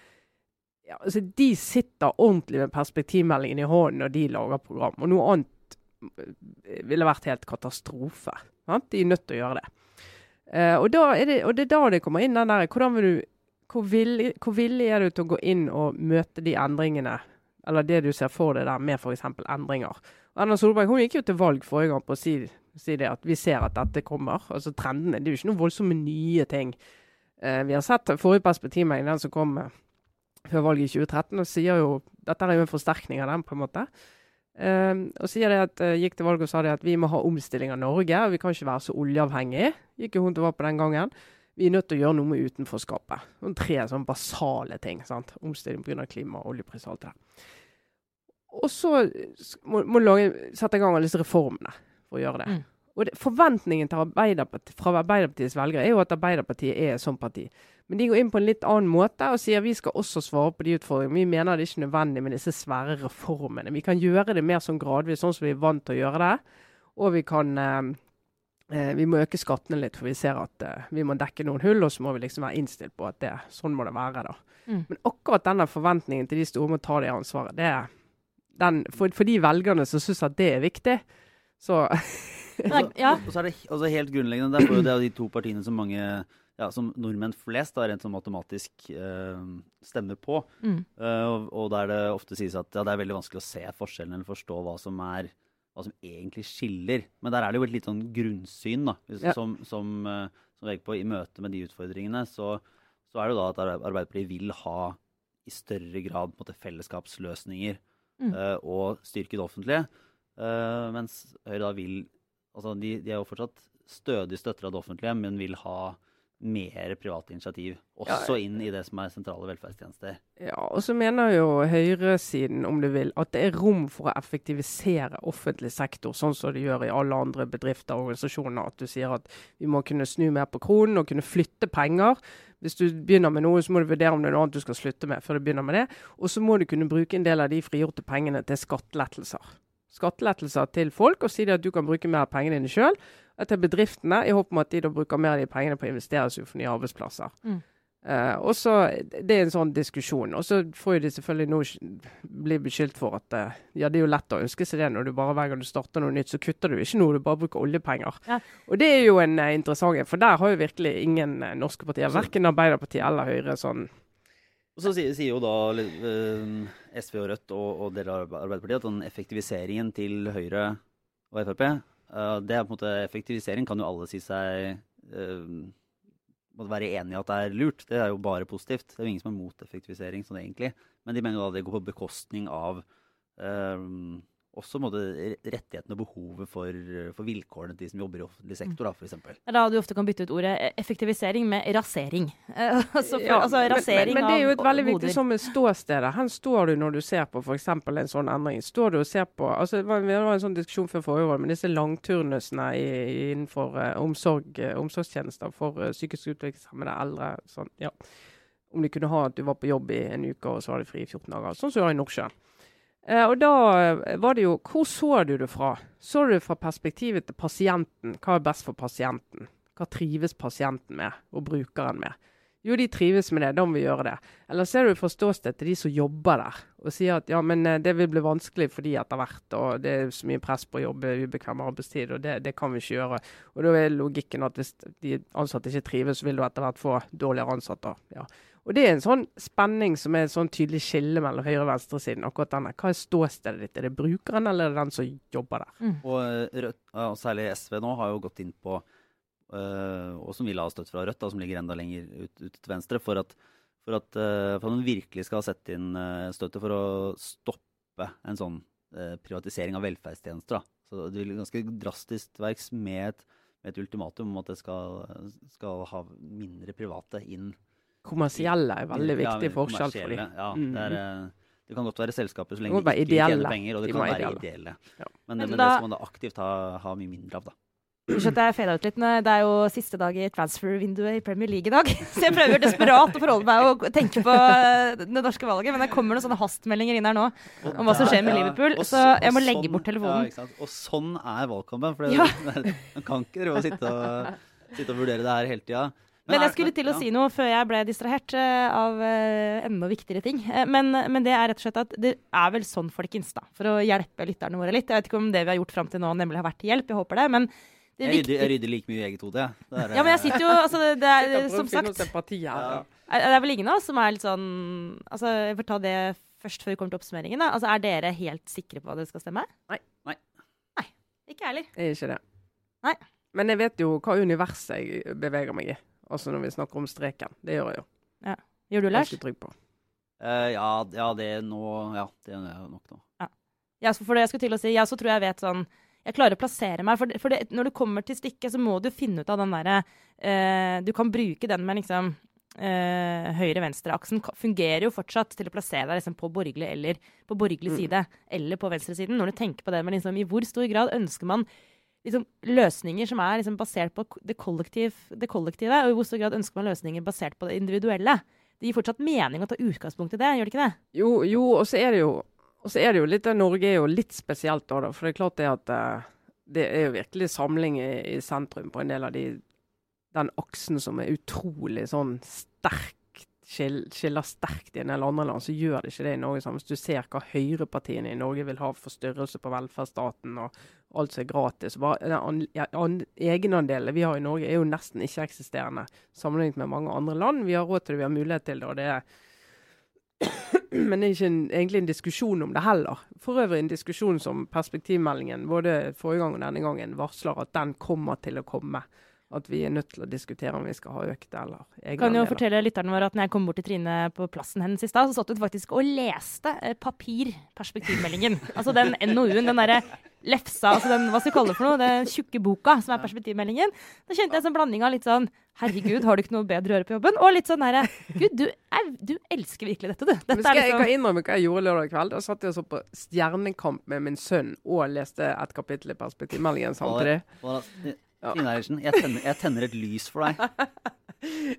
Ja, altså De sitter ordentlig med perspektivmeldingen i hånden når de lager program. Og noe annet ville vært helt katastrofe. De er nødt til å gjøre det. Uh, og, det, og, det, er da det kommer inn den der hvor, villig, hvor villig er du til å gå inn og møte de endringene, eller det du ser for deg der med f.eks. endringer. Erna Solberg hun gikk jo til valg forrige gang på å si, si, det at vi ser at dette kommer. Altså trendene. Det er jo ikke noen voldsomme nye ting. Uh, vi har sett forrige perspektivmelding, den som kom uh, før valget i 2013, og sier jo dette er jo en forsterkning av den, på en måte. Uh, og sier det at, uh, gikk til valg og sa det at vi må ha omstilling av Norge. og Vi kan ikke være så oljeavhengig. Gikk jo hun til valg på den gangen. Vi er nødt til å gjøre noe med utenforskapet. Noen tre sånne basale ting. sant? Omstilling pga. klima, oljepris og alt det der. Og så må, må lage, sette i gang alle disse reformene for å gjøre det. Mm. Og det, Forventningen fra Arbeiderpartiets velgere er jo at Arbeiderpartiet er et sånt parti. Men de går inn på en litt annen måte og sier vi skal også svare på de utfordringene. Vi mener det er ikke nødvendig med disse svære reformene. Vi kan gjøre det mer sånn gradvis, sånn som vi er vant til å gjøre det. Og vi kan eh, eh, vi må øke skattene litt, for vi ser at eh, vi må dekke noen hull. Og så må vi liksom være innstilt på at det, sånn må det være. da. Mm. Men akkurat denne forventningen til de store må ta det ansvaret, det er den, for, for, de velgerne som syns at det er viktig, så ja. Og så er det altså helt grunnleggende Derfor er det de to partiene som mange ja, som nordmenn flest da, rent sånn matematisk uh, stemmer på. Mm. Uh, og, og, der det ofte sies at ja, det er veldig vanskelig å se forskjellen eller forstå hva som, er, hva som egentlig skiller. Men der er det jo et litt sånn grunnsyn da, ja. som, som, uh, som legger på i møte med de utfordringene. Så, så, er det jo da at Arbeiderpartiet vil ha i større grad måte, fellesskapsløsninger mm. og styrke det offentlige. mens Høyre da vil Altså de, de er jo fortsatt stødig støtter av det offentlige, men vil ha mer privat initiativ, også ja. inn i det som er sentrale velferdstjenester. Ja, og så mener jo høyresiden, om du vil, at det er rom for å effektivisere offentlig sektor, sånn som de gjør i alle andre bedrifter og organisasjoner. At du sier at vi må kunne snu mer på kronen og kunne flytte penger. Hvis du begynner med noe, så må du vurdere om det er noe annet du skal slutte med før du begynner med det. Og så må du kunne bruke en del av de frigjorte pengene til skattelettelser skattelettelser til folk og si at du kan bruke mer av pengene dine sjøl. Til bedriftene, i håp om at de da bruker mer av de pengene på å investere seg for nye arbeidsplasser. Mm. Uh, og så, Det er en sånn diskusjon. Og så får jo de selvfølgelig nå bli beskyldt for at uh, ja, det er jo lett å ønske seg det når du bare hver gang du starter noe nytt, så kutter du ikke noe, du bare bruker oljepenger. Ja. Og det er jo en uh, interessant for der har jo virkelig ingen norske partier, verken Arbeiderpartiet eller Høyre, sånn og så sier, sier jo da uh, SV og Rødt og, og deler av Arbeiderpartiet at den effektiviseringen til Høyre og Frp uh, det er på en måte Effektivisering kan jo alle si seg uh, være enig i at det er lurt. Det er jo bare positivt. Det er jo ingen som er mot effektivisering sånn egentlig. Men de mener jo da det går på bekostning av uh, også måte, rettighetene og behovet for, for, vilkårene til de som jobber i offentlig sektor, da, f.eks. Da du ofte kan bytte ut ordet e, effektivisering med rasering. *laughs* altså, for, ja, altså, rasering men, men, men, det er jo et veldig viktig som med ståstedet. Her står du når du ser på f.eks. en sånn endring. Står du og ser på altså, Vi var en sånn diskusjon før forrige år, men disse langturnusene innenfor uh, omsorg, uh, omsorgstjenester for uh, psykisk utviklingshemmede eldre. Sånn, ja. Om de kunne ha at du var på jobb i en uke, og så var de fri i 14 dager. Sånn som du har i Nordsjøen. Eh, og da eh, var det jo Hvor så du det fra? Så du det fra perspektivet til pasienten? Hva er best for pasienten? Hva trives pasienten med, og brukeren med? Jo, de trives med det, da må vi gjøre det. Eller ser du fra ståstedet til de som jobber der, og sier at ja, men eh, det vil bli vanskelig for de etter hvert, og det er så mye press på å jobbe ubekvem arbeidstid, og det, det, kan vi ikke gjøre. Og da er logikken at hvis de ansatte ikke trives, så vil du etter hvert få dårligere ansatte. Ja. Og Det er en sånn spenning som er et sånn tydelig skille mellom høyre- og venstresiden. akkurat denne. Hva er ståstedet ditt? Er det brukeren eller er det den som jobber der? Mm. Og, eh, Rødt, og Særlig SV nå har jo gått inn på, øh, og som vil ha støtte fra Rødt, da, som ligger enda lenger ut, ut til venstre, for at, for at, øh, for at man virkelig skal sette inn øh, støtte for å stoppe en sånn privatisering av velferdstjenester. Da. Så Det vil ganske drastisk verks med et, med et ultimatum om at det skal, skal ha mindre private inn kommersielle er veldig viktig forskjell for dem. Ja, mm. det, er, eh, det, kan godt være selskaper så lenge de ikke tjener penger, og det de kan være ideelle. ideelle. Ja. Men, men, men da, det skal man da aktivt ha, ha, mye mindre av, da. Unnskyld jeg fada ut litt. Det er jo siste dag i transfer-vinduet i Premier League i dag. *laughs* Så jeg prøver desperat å forholde meg og tenke på eh, det norske valget. Men det kommer noen sånne hastmeldinger inn her nå om hva som skjer med Liverpool. Så så- jeg må legge sånn- bort telefonen. Ja. Og sånn er valgkampen. For *laughs* man kan ikke drive og sitte og, sitte og vurdere det her hele tida. Men jeg skulle til å si noe før jeg ble distrahert eh, av uh, enda viktigere ting. Eh, men, men det er rett og slett at det er vel sånn, folkens, da, for å hjelpe lytterne våre litt. Jeg vet ikke om det vi har gjort fram til nå nemlig har vært til hjelp, jeg håper det. Men det Jeg er rydder, jeg rydder like mye i eget hode, jeg. Ja, men jeg sitter jo altså, det, det er, Som sagt, et. Ja. Ja. er det er vel ingen av oss som er litt sånn Altså, jeg får ta det først før vi kommer til oppsummeringen. da. Altså, Er dere helt sikre på hva det skal stemme? Nei. Nei. Nei, Ikke jeg heller. Jeg er ikke det. Nei. Men jeg vet jo hva universet jeg beveger meg i. Altså når vi snakker om streken. Det gjør jeg jo. Gjør du, Lars? Ganske trygg på. Eh, ja, ja, det nå Ja, det er nok nå. Ja, ja for det jeg skulle til å si, ja, så tror jeg vet sånn Jeg klarer å plassere meg. For, det, for det, når du kommer til stykket, så må du finne ut av den derre eh, Du kan bruke den med liksom eh, høyre-venstre-aksen. Fungerer jo fortsatt til å plassere deg liksom på borgerlig eller på borgerlig Mm. side eller på venstresiden. Når du tenker på det med liksom, i hvor stor grad ønsker man liksom, løsninger som er liksom, basert på det, kollektiv, det kollektive, og i hvor stor grad ønsker man løsninger basert på det individuelle. Det gir fortsatt mening å ta utgangspunkt i det, gjør det ikke det? Jo, jo, og så er det jo og så er det jo litt, Norge er jo litt spesielt da, for det er klart det at eh, det er jo virkelig samling i, i sentrum på en del av de, den aksen som er utrolig sånn sterkt, skiller sterkt i en del andre land, så gjør det ikke det i Norge. Hvis du ser hva høyrepartiene i Norge vil ha for størrelse på velferdsstaten og alt som er gratis. Bare, den an, ja, an, egenandelen vi har i Norge er jo nesten ikke-eksisterende sammenlignet med mange andre land. Vi har råd til det, vi har mulighet til det. og det er *clears throat* men det er ikke en, egentlig en diskusjon om det heller. For øvrig en diskusjon som perspektivmeldingen både forrige gang og denne gangen varsler at den kommer til å komme. At vi er nødt til å diskutere om vi skal ha økt eller Kan jo egenandeler. fortelle lytterne våre at når jeg kom bort til Trine på plassen hennes i stad, så satt hun faktisk og leste eh, papirperspektivmeldingen. *laughs* altså den NOU-en, den derre lefsa, altså den, hva skal vi kalle det for noe, den tjukke boka som er perspektivmeldingen. Da kjente jeg en sånn blanding av litt sånn Herregud, har du ikke noe bedre å gjøre på jobben? Og litt sånn derre Gud, du, er, du elsker virkelig dette, du. Men Dette skal er jeg liksom kan innrømme hva jeg gjorde lørdag kveld? Da satt jeg og så på Stjernekamp med min sønn og leste et kapittel i perspektivmeldingen samtidig. Ja. Trine Eilertsen, jeg jeg tenner et lys for deg. *laughs*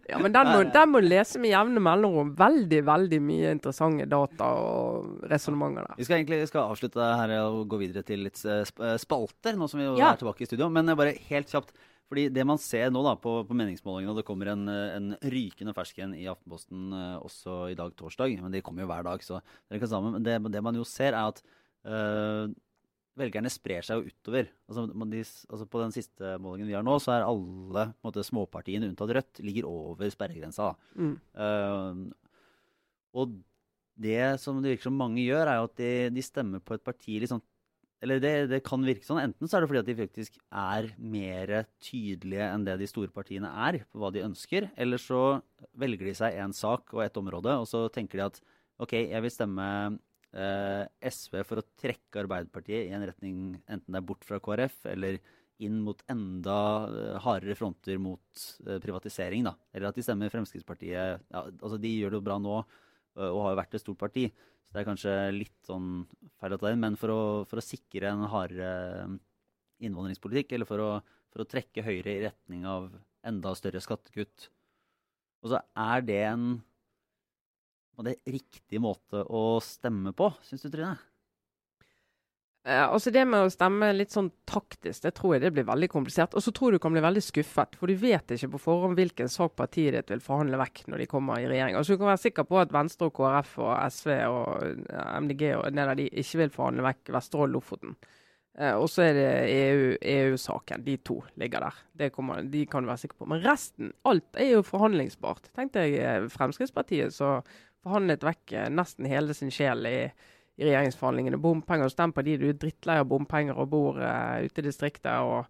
Ja, men den må, den må lese med jevne mellomrom. Veldig, veldig mye interessante data og resonnementer der. Vi skal egentlig vi skal avslutte her og gå videre til litt eh, eh, spalter, nå som vi Ja. er tilbake i studio. Men eh, bare helt kjapt. Fordi det man ser nå da på, på meningsmålingene, og det kommer en, en rykende fersk en i Aftenposten også i dag, torsdag, men de kommer jo hver dag, så dere kan sammen. Men det, det man jo ser, er at eh, velgerne sprer seg jo utover. Altså, de, altså På den siste målingen vi har nå, så er alle måte, småpartiene unntatt Rødt ligger over sperregrensa. Mm. Uh, og det som det virker som mange gjør, er jo at de, de stemmer på et parti sånn Eller det, det kan virke sånn. Enten så er det fordi at de faktisk er mer tydelige enn det de store partiene er på hva de ønsker, eller så velger de seg en sak og et område, og så tenker de at OK, jeg vil stemme SV for å trekke Arbeiderpartiet i en retning enten det er bort fra KrF eller inn mot enda eh, hardere fronter mot eh, privatisering. da. Eller at de stemmer Fremskrittspartiet ja, altså De gjør det jo bra nå eh, og har jo vært et stort parti. Så det er kanskje litt sånn feil å ta inn. Men for å, for å sikre en hardere eh, innvandringspolitikk, eller for å, for å trekke Høyre i retning av enda større skattekutt Og så er det en på det er riktig måte å stemme på, syns du, Trine? Eh, altså Det med å stemme litt sånn taktisk, det tror jeg det blir veldig komplisert. Og så tror jeg du kan bli veldig skuffet, for du vet ikke på forhånd hvilken sak partiet ditt vil forhandle vekk når de kommer i regjering. Altså Du kan være sikker på at Venstre og KrF og SV og eh, MDG og en del av de ikke vil forhandle vekk Vesterålen-Lofoten. Eh, og så er det EU EU-saken. de to ligger der. Det kommer, de kan du være sikker på. Men resten, alt er jo forhandlingsbart. Tenk deg eh, Fremskrittspartiet som forhandlet vekk eh, nesten hele sin sjel i i regjeringsforhandlingene. Bompenger, stem på de du er drittlei av bompenger og bor uh, ute i distriktet og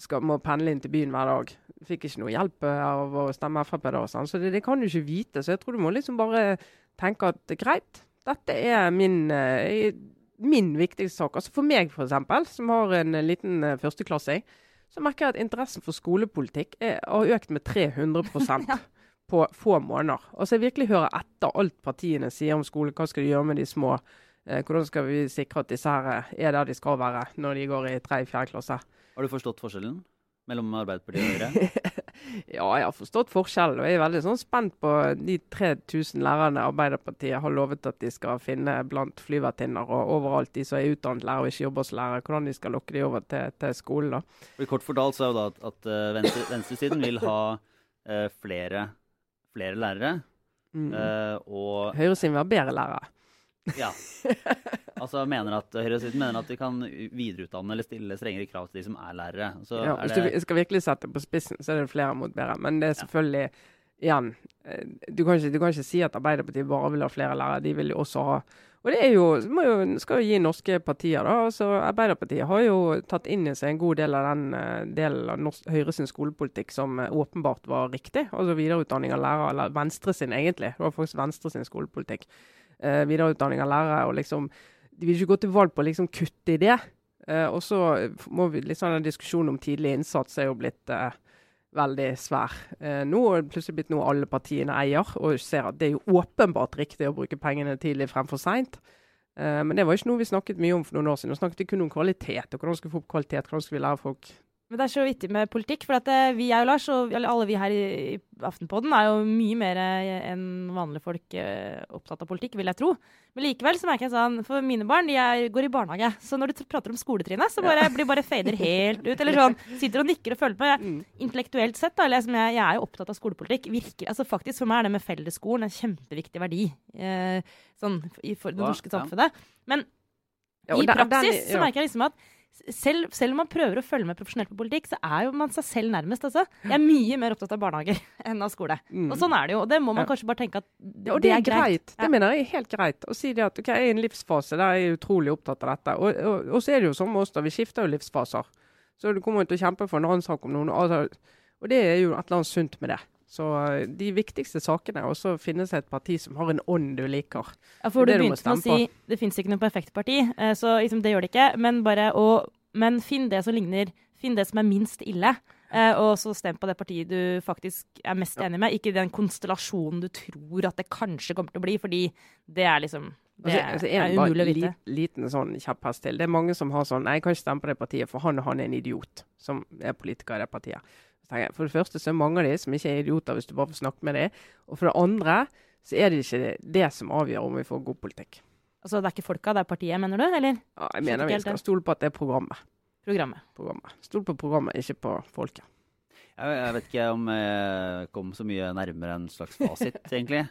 skal, må pendle inn til byen hver dag. Fikk ikke noe hjelp eh, av å stemme Frp da. Sånn. Så det, det kan du ikke vite. Så jeg tror du må liksom bare tenke at greit, dette er min, uh, min viktigste sak. Altså For meg, f.eks., som har en liten førsteklasse, førsteklassing, så merker jeg at interessen for skolepolitikk er, har økt med *laughs* 300 på få måneder. Altså virkelig hører etter alt partiene sier om skole. Hva skal de gjøre med de små? Eh, hvordan skal vi sikre at disse her eh, er der de skal være når de går i 3.-4. klasse? Har du forstått forskjellen? mellom Arbeiderpartiet og Høyre? *laughs* ja, jeg har forstått forskjellen. Og jeg er veldig sånn spent på de 3000 lærerne Arbeiderpartiet har lovet at de skal finne blant flyvertinner og overalt de som er utdannet lærer og ikke jobber som lærer. Hvordan de skal lokke de over til, til skolen. da. Kort fortalt så er jo da at, at venstre, venstresiden vil ha uh, flere, flere, lærere. Mm. Uh, og Høyresiden vil ha bedre lærere. Ja. *laughs* Altså mener at Høyresiden mener at de kan videreutdanne eller stille strengere krav til de som er lærere. Ja, hvis du skal virkelig sette det på spissen, så er det flere mot bedre. Men det er selvfølgelig ja. Igjen, eh, du kan, ikke, du kan, ikke, si at Arbeiderpartiet bare vil ha flere lærere. De vil jo også ha og det er jo, jo, skal jo gi norske partier, da. altså Arbeiderpartiet har jo tatt inn i seg en god del av den uh, delen av norsk, Høyre sin skolepolitikk som uh, åpenbart var riktig. Altså videreutdanning av lærere, eller Venstre sin egentlig. Det var faktisk Venstre sin skolepolitikk eh, videreutdanning av lærere. og liksom, De vil ikke gå til valg på å liksom kutte i det. Eh, og så må vi liksom den Diskusjonen om tidlig innsats er jo blitt eh, veldig svær. Eh, nå er det plutselig blitt noe alle partiene eier, og ser at det er jo åpenbart riktig å bruke pengene tidlig fremfor seint. Eh, men det var ikke noe vi snakket mye om for noen år siden. Vi snakket kun om kvalitet, og hvordan skal vi få opp kvalitet, hvordan skal vi lære folk men det er så vittig med politikk, for at eh, vi er jo Lars, og alle vi her i, i Aftenpodden er jo mye mer eh, enn vanlige folk uh, opptatt av politikk, vil jeg tro. Men likevel så merker jeg sånn, for mine barn de er, går i barnehage, så når du prater om skoletrinnet, så bare, blir bare fader helt ut. Eller sånn, sitter og nikker og følger på. Jeg, mm. intellektuelt sett, da, eller jeg, jeg, er jo opptatt av skolepolitikk. Virker, altså faktisk For meg er det med fellesskolen en kjempeviktig verdi eh, sånn, i for det norske samfunnet. Men i praksis så merker jeg liksom at selv, selv, om man prøver å følge med profesjonelt på politikk, så er jo man seg selv nærmest. Altså. Jeg er mye mer opptatt av barnehager *laughs* enn av skole. Mm. Og sånn er det jo. Og det må man kanskje bare tenke at det, ja, det, det er greit. greit. Det mener jeg er helt greit. Å si det at okay, jeg er i en livsfase der jeg er utrolig opptatt av dette. Og, og, og så er det jo sånn med oss, da. Vi skifter jo livsfaser. Så du kommer til å kjempe for en annen sak om noen. Altså, og det er jo et eller annet sunt med det. Så eh, de viktigste sakene, og så finnes det et parti som har en ånd du liker. Ja, for du begynte med å si det finnes ikke noe perfekt parti, eh, så liksom, det gjør det ikke. Men bare å men finn det som ligner Finn det som er minst ille. Uh, og så stem på det partiet du faktisk er mest enig med, ikke den konstellasjonen du tror at det kanskje kommer til å bli, fordi det er liksom det altså, altså, er umulig å vite. En liten sånn kjepphest til. Det er mange som har sånn Nei, jeg kan ikke stemme på det partiet, for han og han er en idiot, som er politiker i det partiet. For det første så er mange av de som ikke er idioter, hvis du bare får snakke med dem. Og for det andre så er det ikke det som avgjør om vi får god politikk. Altså det er ikke folka, det er partiet, mener du? eller? Ja, jeg mener vi skal stole på at det er programmet. Programmet. programmet. Stol på programmet, ikke på folket. Jeg, jeg vet ikke om jeg kom så mye nærmere en slags fasit, *laughs* egentlig.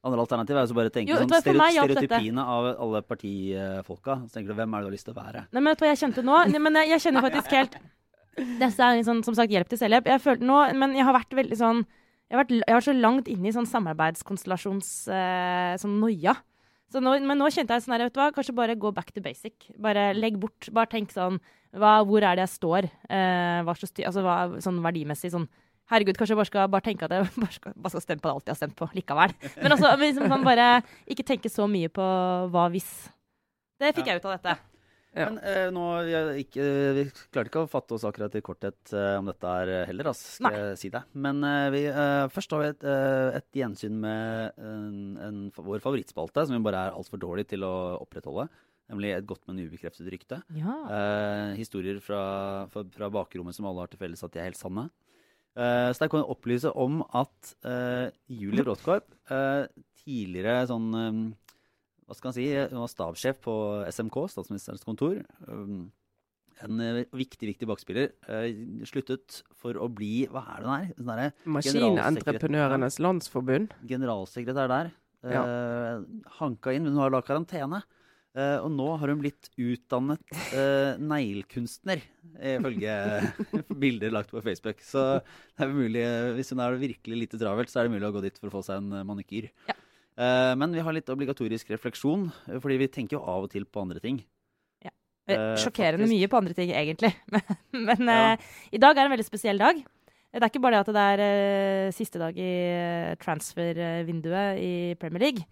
Andre alternativ er jo bare å tenke jo, sånn stereotypiene av alle partifolka. Så tenker du, Hvem er det du har lyst til å være? Nei, men vet du hva jeg kjente nå? men jeg, jeg kjenner faktisk helt Dette er liksom, som sagt hjelp til selvhjelp. Jeg følte nå, Men jeg har vært veldig sånn Jeg har vært, jeg har vært så langt inne i sånn samarbeidskonstellasjons eh, sånn noia. Så nå, men nå kjente jeg sånn her, vet du hva, kanskje bare gå back to basic. Bare legg bort. Bare tenk sånn hva, Hvor er det jeg står? Eh, hva slags, altså hva, sånn verdimessig sånn Herregud, kanskje jeg bare skal bare tenke at jeg *laughs* bare skal, bare skal stemme på alt jeg har stemt på likevel. Men altså, liksom, sånn bare ikke tenke så mye på hva hvis. Det fikk jeg ut av dette. Ja. Men eh, nå, ikke, Vi klarte ikke å fatte oss akkurat i korthet eh, om dette her heller, altså, skal Nei. jeg si det. Men eh, vi, først har vi et, et gjensyn med en, en, vår favorittspalte, som vi bare er altfor dårlig til å opprettholde. Nemlig et godt, men ubekreftet rykte. Ja. historier fra, fra, fra, bakrommet som alle har til felles at de er helt sanne. så der kan jeg opplyse om at Julie Bråttkorp, tidligere sånn hva skal han si, hun var stabssjef på SMK, statsministerens kontor. Um, en eh, viktig viktig bakspiller. Uh, sluttet for å bli Hva er det hun er? Maskinentreprenørenes Landsforbund. Generalsekretær der. Uh, ja. Hanka inn, men hun har da karantene. Uh, og nå har hun blitt utdannet uh, neglekunstner, ifølge *laughs* bilder lagt på Facebook. Så det er mulig, hvis hun er virkelig lite travelt, så er det mulig å gå dit for å få seg en manikyr. Ja. Uh, men vi har litt obligatorisk refleksjon, eh, fordi vi tenker jo av og til på andre ting. Ja. Uh, Sjokkerende mye på andre ting, egentlig. *laughs* men, men ja. i dag er en veldig spesiell dag. Det er ikke bare det at det er siste dag i transfervinduet i Premier League.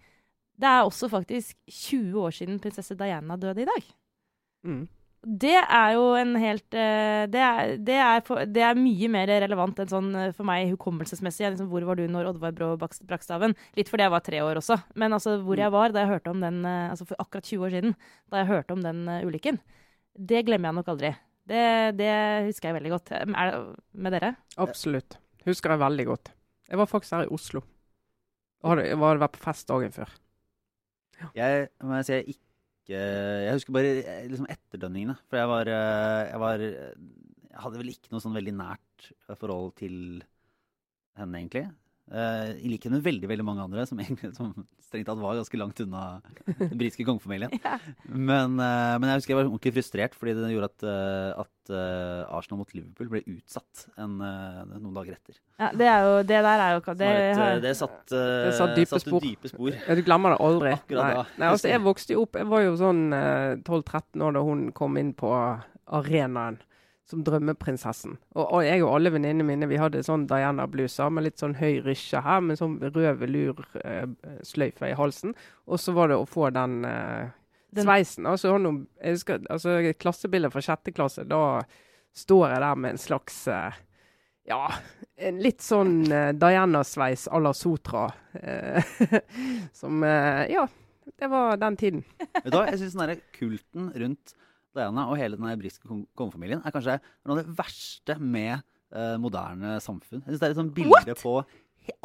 Det er også faktisk 20 år siden prinsesse Diana døde i dag. Mm. Det er jo en helt uh, det, er, det, er for, det, er, mye mer relevant enn sånn uh, for meg hukommelsesmessig. Liksom, hvor var du når Oddvar Brå Brakstaven? Litt fordi jeg var tre år også. Men altså, hvor jeg var da jeg hørte om den uh, altså for akkurat 20 år siden, da jeg hørte om den ulykken, det glemmer jeg nok aldri. Det, det husker jeg veldig godt. Er det med dere? Absolutt. Husker jeg veldig godt. Jeg var faktisk her i Oslo. Og hadde, jeg hadde vært på fest dagen før. Jeg må jeg si jeg ikke Jeg husker bare eh, liksom etterdønningene. For jeg var, eh, jeg var Jeg hadde vel ikke noe sånn veldig nært forhold til henne, egentlig. Eh, I likhet med veldig veldig mange andre som, egentlig, som strengt tatt var ganske langt unna den britiske kongefamilien. *laughs* Ja. Men, uh, men jeg husker jeg var ordentlig frustrert fordi det gjorde at, uh, at Arsenal mot Liverpool ble utsatt en, noen dager etter. Ja, det, er jo, det der er jo det, det, har- det satt, Det satt dype satt spor. dype spor. Ja, du glemmer det aldri. Akkurat Nei. da. Nei, altså, jeg vokste jo opp Jeg var jo sånn eh, 12-13 år da hun kom inn på arenaen som drømmeprinsessen. Og, og jeg og alle venninnene mine vi hadde sånn Diana-bluser med litt sånn høy rysje her, med sånn rød velursløyfe i halsen. Og så var det å få den, eh, Den- sveisen. Altså, jeg husker, altså, klassebildet fra sjette klasse, da står jeg der med en slags eh, ja, en litt sånn eh, Diana-sveis à la Sotra. Eh, *laughs* som eh, Ja, det var den tiden. Vet du hva, jeg synes den derre kulten rundt Diana og hele den britiske kongefamilien er kanskje noe av det verste med eh, moderne samfunn. Jeg synes det er et sånt bilde på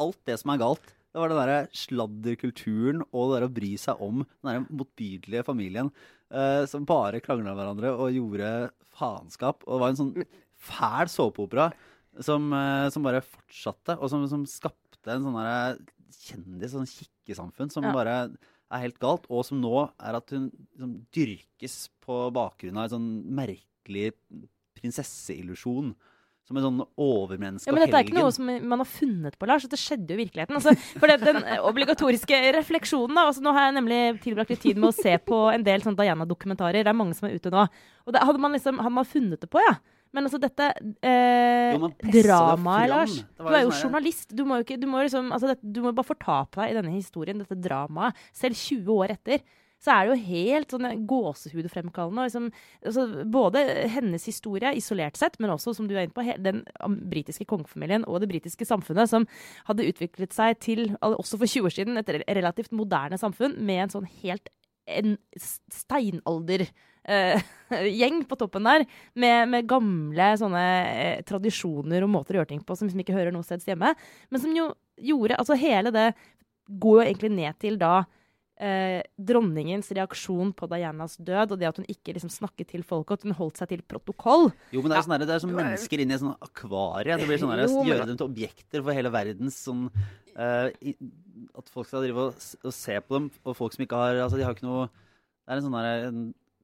alt det som er galt. Det var den der sladderkulturen og det der å bry seg om den der motbydelige familien eh, som bare krangla med hverandre og gjorde faenskap. Og det var en sånn fæl såpeopera som, eh, som bare fortsatte, og som, som skapte en sånn kjendis, sånn kikkesamfunn, som Ja. bare er helt galt, og som nå er at hun liksom dyrkes på bakgrunn av en sånn merkelig prinsesseillusjon. Som en sånn overmenneske Ja, men dette er ikke noe som man har funnet på, Lars. Det skjedde jo i virkeligheten. Altså, for det, den obligatoriske refleksjonen da, altså, Nå har jeg nemlig tilbrakt litt tid med å se på en del sånn Diana-dokumentarer. Det er mange som er ute nå. Og det, hadde, man liksom, hadde man funnet det på, ja. Men altså dette eh, dramaet. Lars. Du er jo sånn journalist. Du må jo ikke, du må liksom, altså, det, du må bare fortape deg i denne historien, dette dramaet. Selv 20 år etter. Så er det jo helt sånn gåsehudfremkallende. og Liksom, altså, både hennes historie isolert sett, men også, som du er inne på, den britiske kongefamilien og det britiske samfunnet som hadde utviklet seg til, også for 20 år siden, et relativt moderne samfunn med en sånn helt en steinalder eh, *laughs* gjeng på toppen der, med, med gamle sånne eh, tradisjoner og måter å gjøre ting på som liksom ikke hører noe sted hjemme. Men som jo gjorde Altså hele det går jo egentlig ned til da eh, dronningens reaksjon på Dianas død, og det at hun ikke liksom snakket til folket, at hun holdt seg til protokoll. Jo, men det er, sånn der, det er som mennesker inne i et sånn akvarie. Det blir sånn Jo, men- Gjøre dem til objekter for hele verdens sånn eh, i, At folk skal drive og, og se på dem, og folk som ikke har Altså, de har ikke noe Det er en sånn der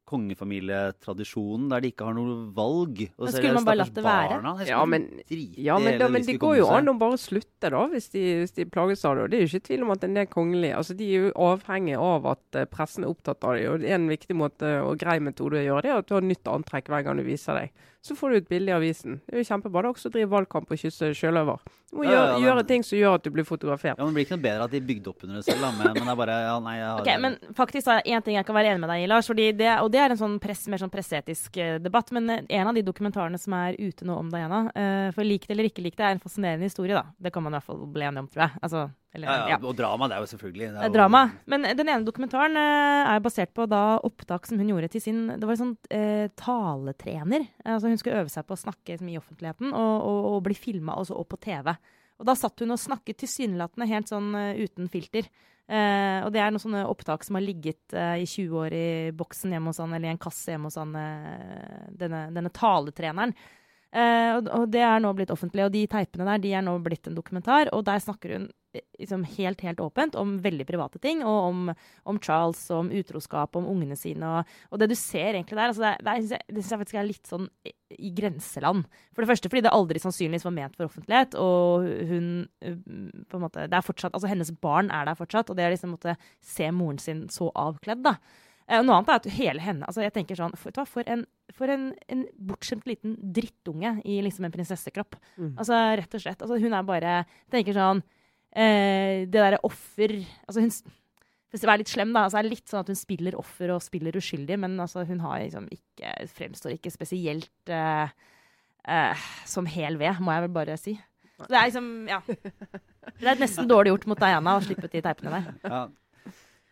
en kongefamilietradisjon der de ikke har noe valg. Og Men så skulle det man bare latt det være? Ja, men- Ja, men, da, men det går jo an å bare slutte, da, hvis de, hvis de plages av det. Og det er jo ikke tvil om at en del kongelige altså De er jo avhengig av at eh, pressen er opptatt av dem. Og en viktig måte og grei metode å gjøre det, er at du har nytt antrekk hver gang du viser deg. Så får du et bilde i avisen. Det er jo kjempebra. Det er også å drive valgkamp og kysse sjøløver. Du må Ja, gjøre, ja, det- gjøre ting som gjør at du blir fotografert. Ja, men Det blir ikke noe bedre at de bygde opp under det selv, da. Men, men det er bare ja, nei, jeg har, Ok, Men faktisk er det én ting jeg kan være enig med deg i, Lars. Fordi det, og det er en sånn press, mer sånn presseetisk eh, debatt. Men eh, en av de dokumentarene som er ute nå om Diana, eh, for lik det eller ikke lik det, er en fascinerende historie, da. Det kan man i hvert fall bli enig om, tror jeg. Altså, eller, ja, ja. Og drama, det er jo selvfølgelig Det er drama. Men den ene dokumentaren er basert på da opptak som hun gjorde til sin Det var en sånn eh, taletrener. Altså hun skulle øve seg på å snakke i offentligheten og, og, og bli filma også opp på TV. Og da satt hun og snakket tilsynelatende helt sånn eh, uten filter. Uh, og det er noen sånne opptak som har ligget uh, i 20 år i boksen hjemme hos han, eller i en kasse hjemme hos han, uh, denne, denne taletreneren. Og, og det er nå blitt offentlig, og de teipene der de er nå blitt en dokumentar. Og der snakker hun liksom helt helt åpent om veldig private ting, og om, om Charles, om utroskap, om ungene sine. Og, og det du ser egentlig der, altså det, det, synes jeg- det jeg faktisk er litt sånn i, i grenseland. For det første fordi det aldri sannsynligvis var ment for offentlighet, og hun eh, på en måte, det er fortsatt, altså Hennes barn er der fortsatt, og det å liksom måtte se moren sin så avkledd, da. Eh, noe annet er at hele henne altså jeg tenker sånn, For, for en, for en, en bortskjemt liten drittunge i liksom en prinsessekropp. Mm. Altså rett og slett. Altså, hun er bare tenker sånn eh, Det derre offer altså, hun, Hvis jeg er litt slem, da, Altså er det litt sånn at hun spiller offer og spiller uskyldig, men altså, hun liksom ikke, fremstår ikke spesielt eh, eh, som hel ved, må jeg vel bare si. Så det er liksom, ja. Det er nesten dårlig gjort mot Diana å slippe ut de teipene der. Ja.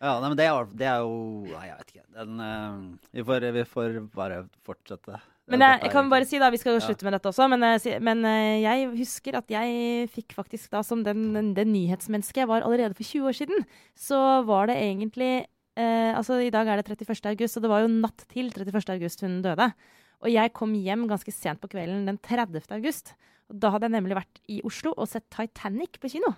Ja, nei, men det er, det er jo Nei, jeg vet ikke. Den, uh, vi, får, vi får bare fortsette Men jeg, jeg kan bare si, da, vi skal slutte med dette også, men, jeg men eh, jeg husker at jeg fikk faktisk da som den, den, den nyhetsmennesket jeg var allerede for 20 år siden, så var det egentlig eh, Altså i dag er det 31. august, og det var jo natt til 31. august hun døde. Og jeg kom hjem ganske sent på kvelden den 30. august. Og da hadde jeg nemlig vært i Oslo og sett Titanic på kino.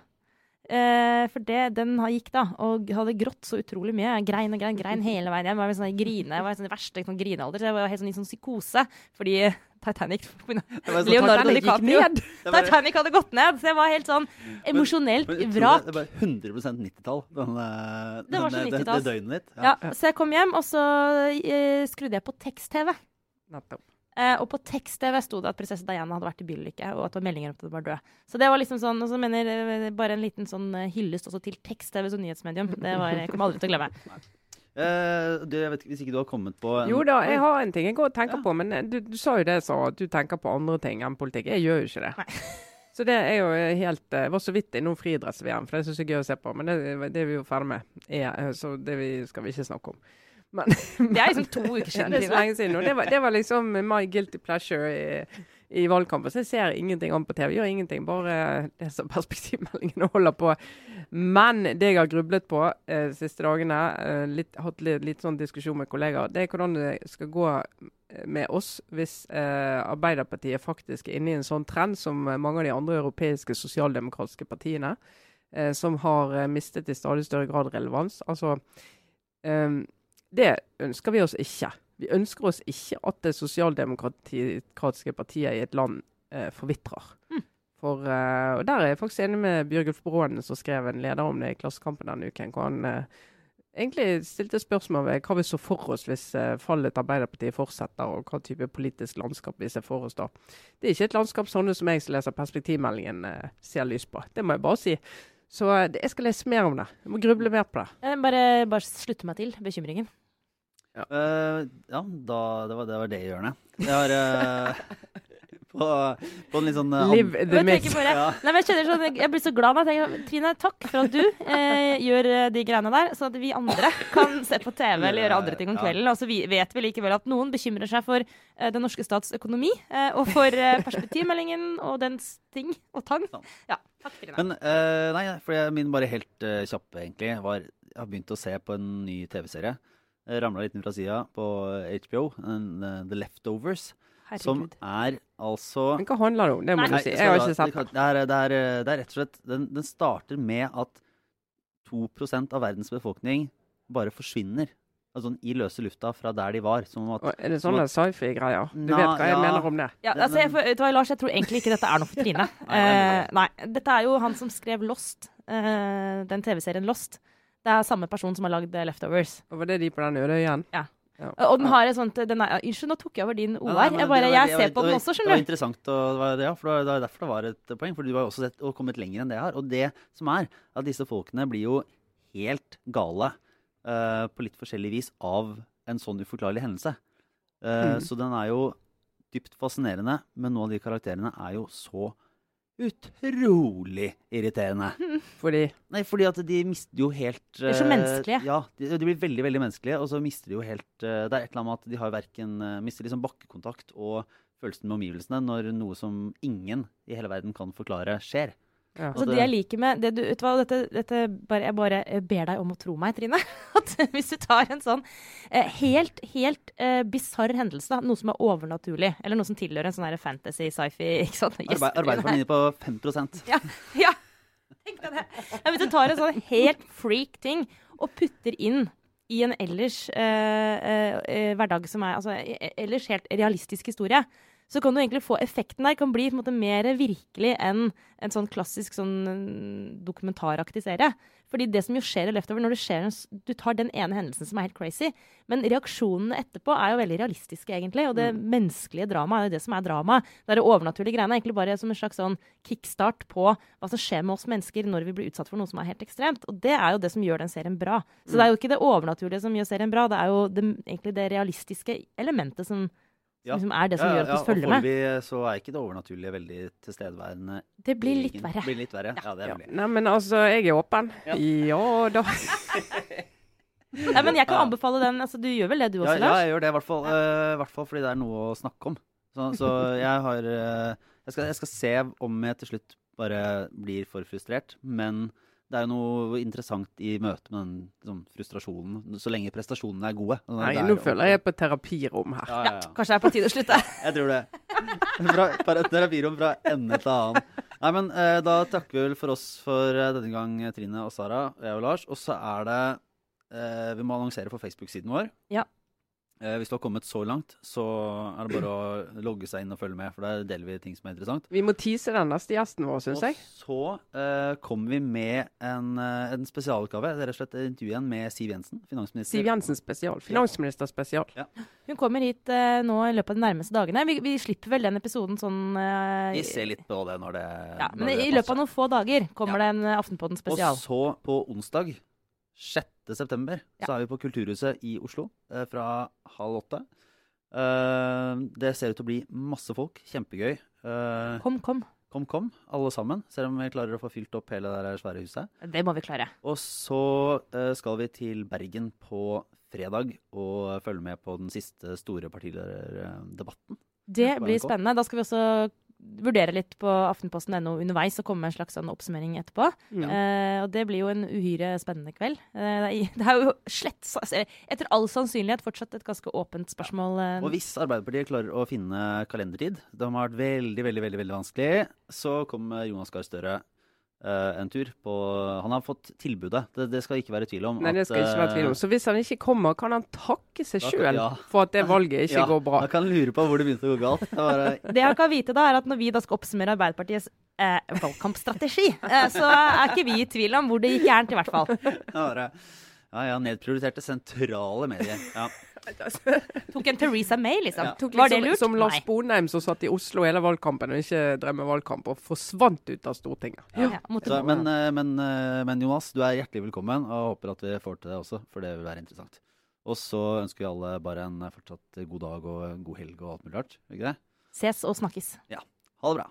Eh, for det, den gikk da, og hadde grått så utrolig mye. Jeg grein og grein, grein hele veien hjem. Jeg var, sånn, grine, jeg var sånn verste sånn, grinealder, så jeg var helt sånn i sånn psykose. Fordi Titanic *laughs* Det var sånn- Leonardo Titanic gikk ned. bare- Titanic hadde gått ned, så jeg var helt sånn emosjonelt vrak. Det var bare 100 90-tall, denne- Det var så denne- det, det døgnet ditt. Ja, så jeg kom hjem, og så eh, skrudde jeg på tekst-TV. Nettopp. Eh, og på tekst-TV sto det at prinsesse Diana hadde vært i bilulykke, og at det var meldinger om at hun var død. Så det var liksom sånn, og så mener eh, bare en liten sånn eh, hyllest også til tekst-TV som nyhetsmedium. Det var, jeg kommer aldri til å glemme. Uh, du, jeg vet ikke, Hvis ikke du har kommet på en, Jo da, jeg har en ting jeg går og tenker Ja. på, men du, du sa jo det så, at du tenker på andre ting enn politikk. Jeg gjør jo ikke det. Nei. Så det er jo helt Jeg var så vidt innom friidretts-VM, for det syns jeg er gøy å se på. Men det, det er vi jo ferdig med. Eh, så det vi, skal vi ikke snakke om. Men, Det er liksom to uker ja, siden. det er så lenge siden. Og det var, det var liksom my guilty pleasure i, i valgkampen. Så jeg ser ingenting an på TV. Gjør ingenting. Bare leser perspektivmeldingen og holder på. Men det jeg har grublet på eh, siste dagene, eh, litt, hatt litt, litt sånn diskusjon med kollegaer, det er hvordan det skal gå eh, med oss hvis eh, Arbeiderpartiet faktisk er inne i en sånn trend som mange av de andre europeiske sosialdemokratiske partiene, eh, som har eh, mistet i stadig større grad relevans. Altså, eh, det ønsker vi oss ikke. Vi ønsker oss ikke at det sosialdemokratiske partiet i et land eh, forvitrer. Mm. For, eh, og Der er jeg faktisk enig med Bjørgulf Bråen, som skrev en leder om det i Klassekampen denne uken. hvor han eh, egentlig stilte spørsmål ved hva vi så for oss hvis eh, fallet til Arbeiderpartiet fortsetter, og hva type politisk landskap vi ser for oss da. Det er ikke et landskap sånne som jeg som leser perspektivmeldingen, eh, ser lys på. Det må jeg bare si. Så eh, jeg skal lese mer om det. Jeg må gruble mer på det. Eh, Bare, bare slutte meg til bekymringen. Eh, ja, da, det, var, det var det hjørnet. Jeg har uh, *laughs* på, på en litt sånn uh, Live the jeg myth. Ja. nei, men jeg, kjenner sånn, jeg blir så glad når jeg tenker Trine, takk for at du uh, gjør eh, de greiene der, så at vi andre kan se på TV eller gjøre andre ting om kvelden. Og så vi, vet vi likevel at noen bekymrer seg for eh, den norske stats økonomi, eh, og for eh, perspektivmeldingen og dens ting og tang. Ja, takk, Trine. Men eh, nei, for jeg, min bare helt uh, kjappe, egentlig, var Jeg har begynt å se på en ny TV-serie. Ramla litt ned fra sida på HBO, en, eh, The Leftovers. Som er altså Men hva handler det om? Det må Nei, du si. Jeg har ikke sett det. er, det, er, det er rett og slett Den, den starter med at 2% av verdens befolkning bare forsvinner. Altså i løse lufta fra der de var. Som at Er det sånne sci-fi-greier? Du na, vet hva jeg ja. mener om det? Ja, altså, jeg, for, vet du hva, Lars, jeg tror egentlig ikke dette er noe for Trine. *laughs* Eh, nei, dette er jo han som skrev Lost, Uh, den TV-serien Lost. Det er samme person som har lagd eh, Leftovers. Og var det de på den øde igjen. Ja. Ja. Og den har et sånt den er, Unnskyld, nå tok jeg over din OR. nei, Jeg, bare, var- jeg ser var- på den også, skjønner også, Det var du. interessant, og det var, ja, for det var, derfor det var et poeng. For du har jo også sett og kommet lenger enn det jeg har. Og det som er, at disse folkene blir jo helt gale uh, på litt forskjellig vis av en sånn uforklarlig hendelse. Uh, Mm. Så den er jo dypt fascinerende, men noen av de karakterene er jo så utrolig irriterende. *laughs* Fordi Nei, fordi at de mister jo helt De er så eh, menneskelige. Ja, de, de blir veldig veldig menneskelige, og så mister de jo helt eh, Det er et eller annet med at de har verken eh, mister liksom bakkekontakt og følelsen med omgivelsene når noe som ingen i hele verden kan forklare, skjer. Ja. Altså, det det- jeg liker med det du, vet du hva, dette, dette bare, Jeg bare eh, ber deg om å tro meg, Trine. *laughs* At hvis du tar en sånn eh, helt, helt eh, bisarr hendelse, noe som er overnaturlig, eller noe som tilhører en sånn fantasy, sci-fi ikke sant? Yes, Arbeid, Arbeiderpartiet på 5% Ja, ja. Tenk deg det. Ja, hvis du tar en sånn helt freak ting og putter inn i en ellers eh, eh, eh, hverdag som er altså, eh, ellers helt realistisk historie, så kan du egentlig få effekten der kan bli på en måte mer virkelig enn en sånn klassisk sånn mm, dokumentaraktig serie. Fordi det som jo skjer i Leftover, når det skjer du tar den ene hendelsen som er helt crazy, men reaksjonene etterpå er jo veldig realistiske, egentlig. Og det menneskelige dramaet er jo det som er drama. Det er det overnaturlige greiene egentlig bare som en slags sånn kickstart på hva som skjer med oss mennesker når vi blir utsatt for noe som er helt ekstremt. Og det er jo det som gjør den serien bra. Så det er jo ikke det overnaturlige som gjør serien bra, det er jo det, egentlig det realistiske elementet som, Ja. som liksom er det som gjør at vi følger med. Foreløpig så er ikke det overnaturlige veldig tilstedeværende. Det blir litt verre. Det Blir litt verre. Ja, det Ja. Nei, men altså, jeg er åpen. Ja. Ja, da. *laughs* Nei, men jeg kan Ja. anbefale den. Altså, du gjør vel det du også, også, ja, Lars? jeg gjør det, i hvert fall, uh, i hvert fall fordi det er noe å snakke om. Så, så jeg har uh, jeg, skal, jeg skal se om jeg til slutt bare blir for frustrert. Men det er jo noe interessant i møte med den liksom, frustrasjonen, så lenge prestasjonene er gode. Nei, det er nå føler jeg jeg er på terapirom her. ja, ja, ja. Kanskje det er på tide å slutte. *laughs* Jeg tror det. Fra, fra terapirom fra ende til annen. Nei, men eh, Da takker vi vel for oss for eh, denne gang, Trine og Sara, jeg og Lars. Og så er det eh, Vi må annonsere på Facebook-siden vår. Ja. Eh, hvis du har kommet så langt, så er det bare å logge seg inn og følge med, for der deler vi ting som er interessant. Vi må tease den neste gjesten vår, syns jeg. Og så eh, kommer vi med en, eh, en spesialutgave. Det er rett og slett igjen med Siv Jensen, finansminister. Siv Jensen spesial. Finansminister spesial. Hun kommer hit eh, nå i løpet av de nærmeste dagene. Vi, vi slipper vel den episoden sånn eh, Vi ser litt på det når det ja, når Men det i løpet av noen få dager kommer det en Aftenpodden spesial. Og så på onsdag 6. september Ja. så er vi på Kulturhuset i Oslo eh, fra halv åtte. Eh, det ser ut til å bli masse folk. Kjempegøy. Eh, Kom, kom. kom, kom, alle sammen. Ser om vi klarer å få fylt opp hele det svære huset. Det må vi klare. Og så skal vi til Bergen på fredag og følge med på den siste store partilederdebatten. Det blir spennende. Da skal vi også vurdere litt på aftenposten.no underveis og komme med en slags sånn oppsummering etterpå. Ja. Eh, og det blir jo en uhyre spennende kveld. Eh, det, er, *laughs* jo slett altså, Etter all sannsynlighet fortsatt et ganske åpent spørsmål. Ja. Og hvis Arbeiderpartiet klarer å finne kalendertid, det har vært veldig veldig, veldig, veldig vanskelig, så kommer Jonas Gahr Støre eh, en tur på Han har fått tilbudet, det, det skal ikke være tvil om. Nei, det skal ikke være tvil om. eh, Så hvis han ikke kommer, kan han takke seg sjøl ja. for at det valget ikke ja, går bra. Da kan lure på hvor det begynte å gå galt. Det var, eh, Det han kan vite da, er at når vi da skal oppsummere Arbeiderpartiets eh, valgkampstrategi, eh, så er ikke vi i tvil om hvor det gikk gærent, i hvert fall. ja, ja, nedprioriterte sentrale medier. Ja. *laughs* Tok en Teresa May, liksom. Ja. Tok Var det liksom, lurt? Som Lars Bonheim som satt i Oslo hele valgkampen og ikke drev med valgkamp, og forsvant ut av Stortinget. Ja, Så, men, eh, men, eh, men Jonas, du er hjertelig velkommen, og håper at vi får til det også, for det vil være interessant. Og så ønsker vi alle bare en eh, fortsatt god dag og god helg og alt mulig rart. Ikke det? Ses og snakkes. Ha det bra.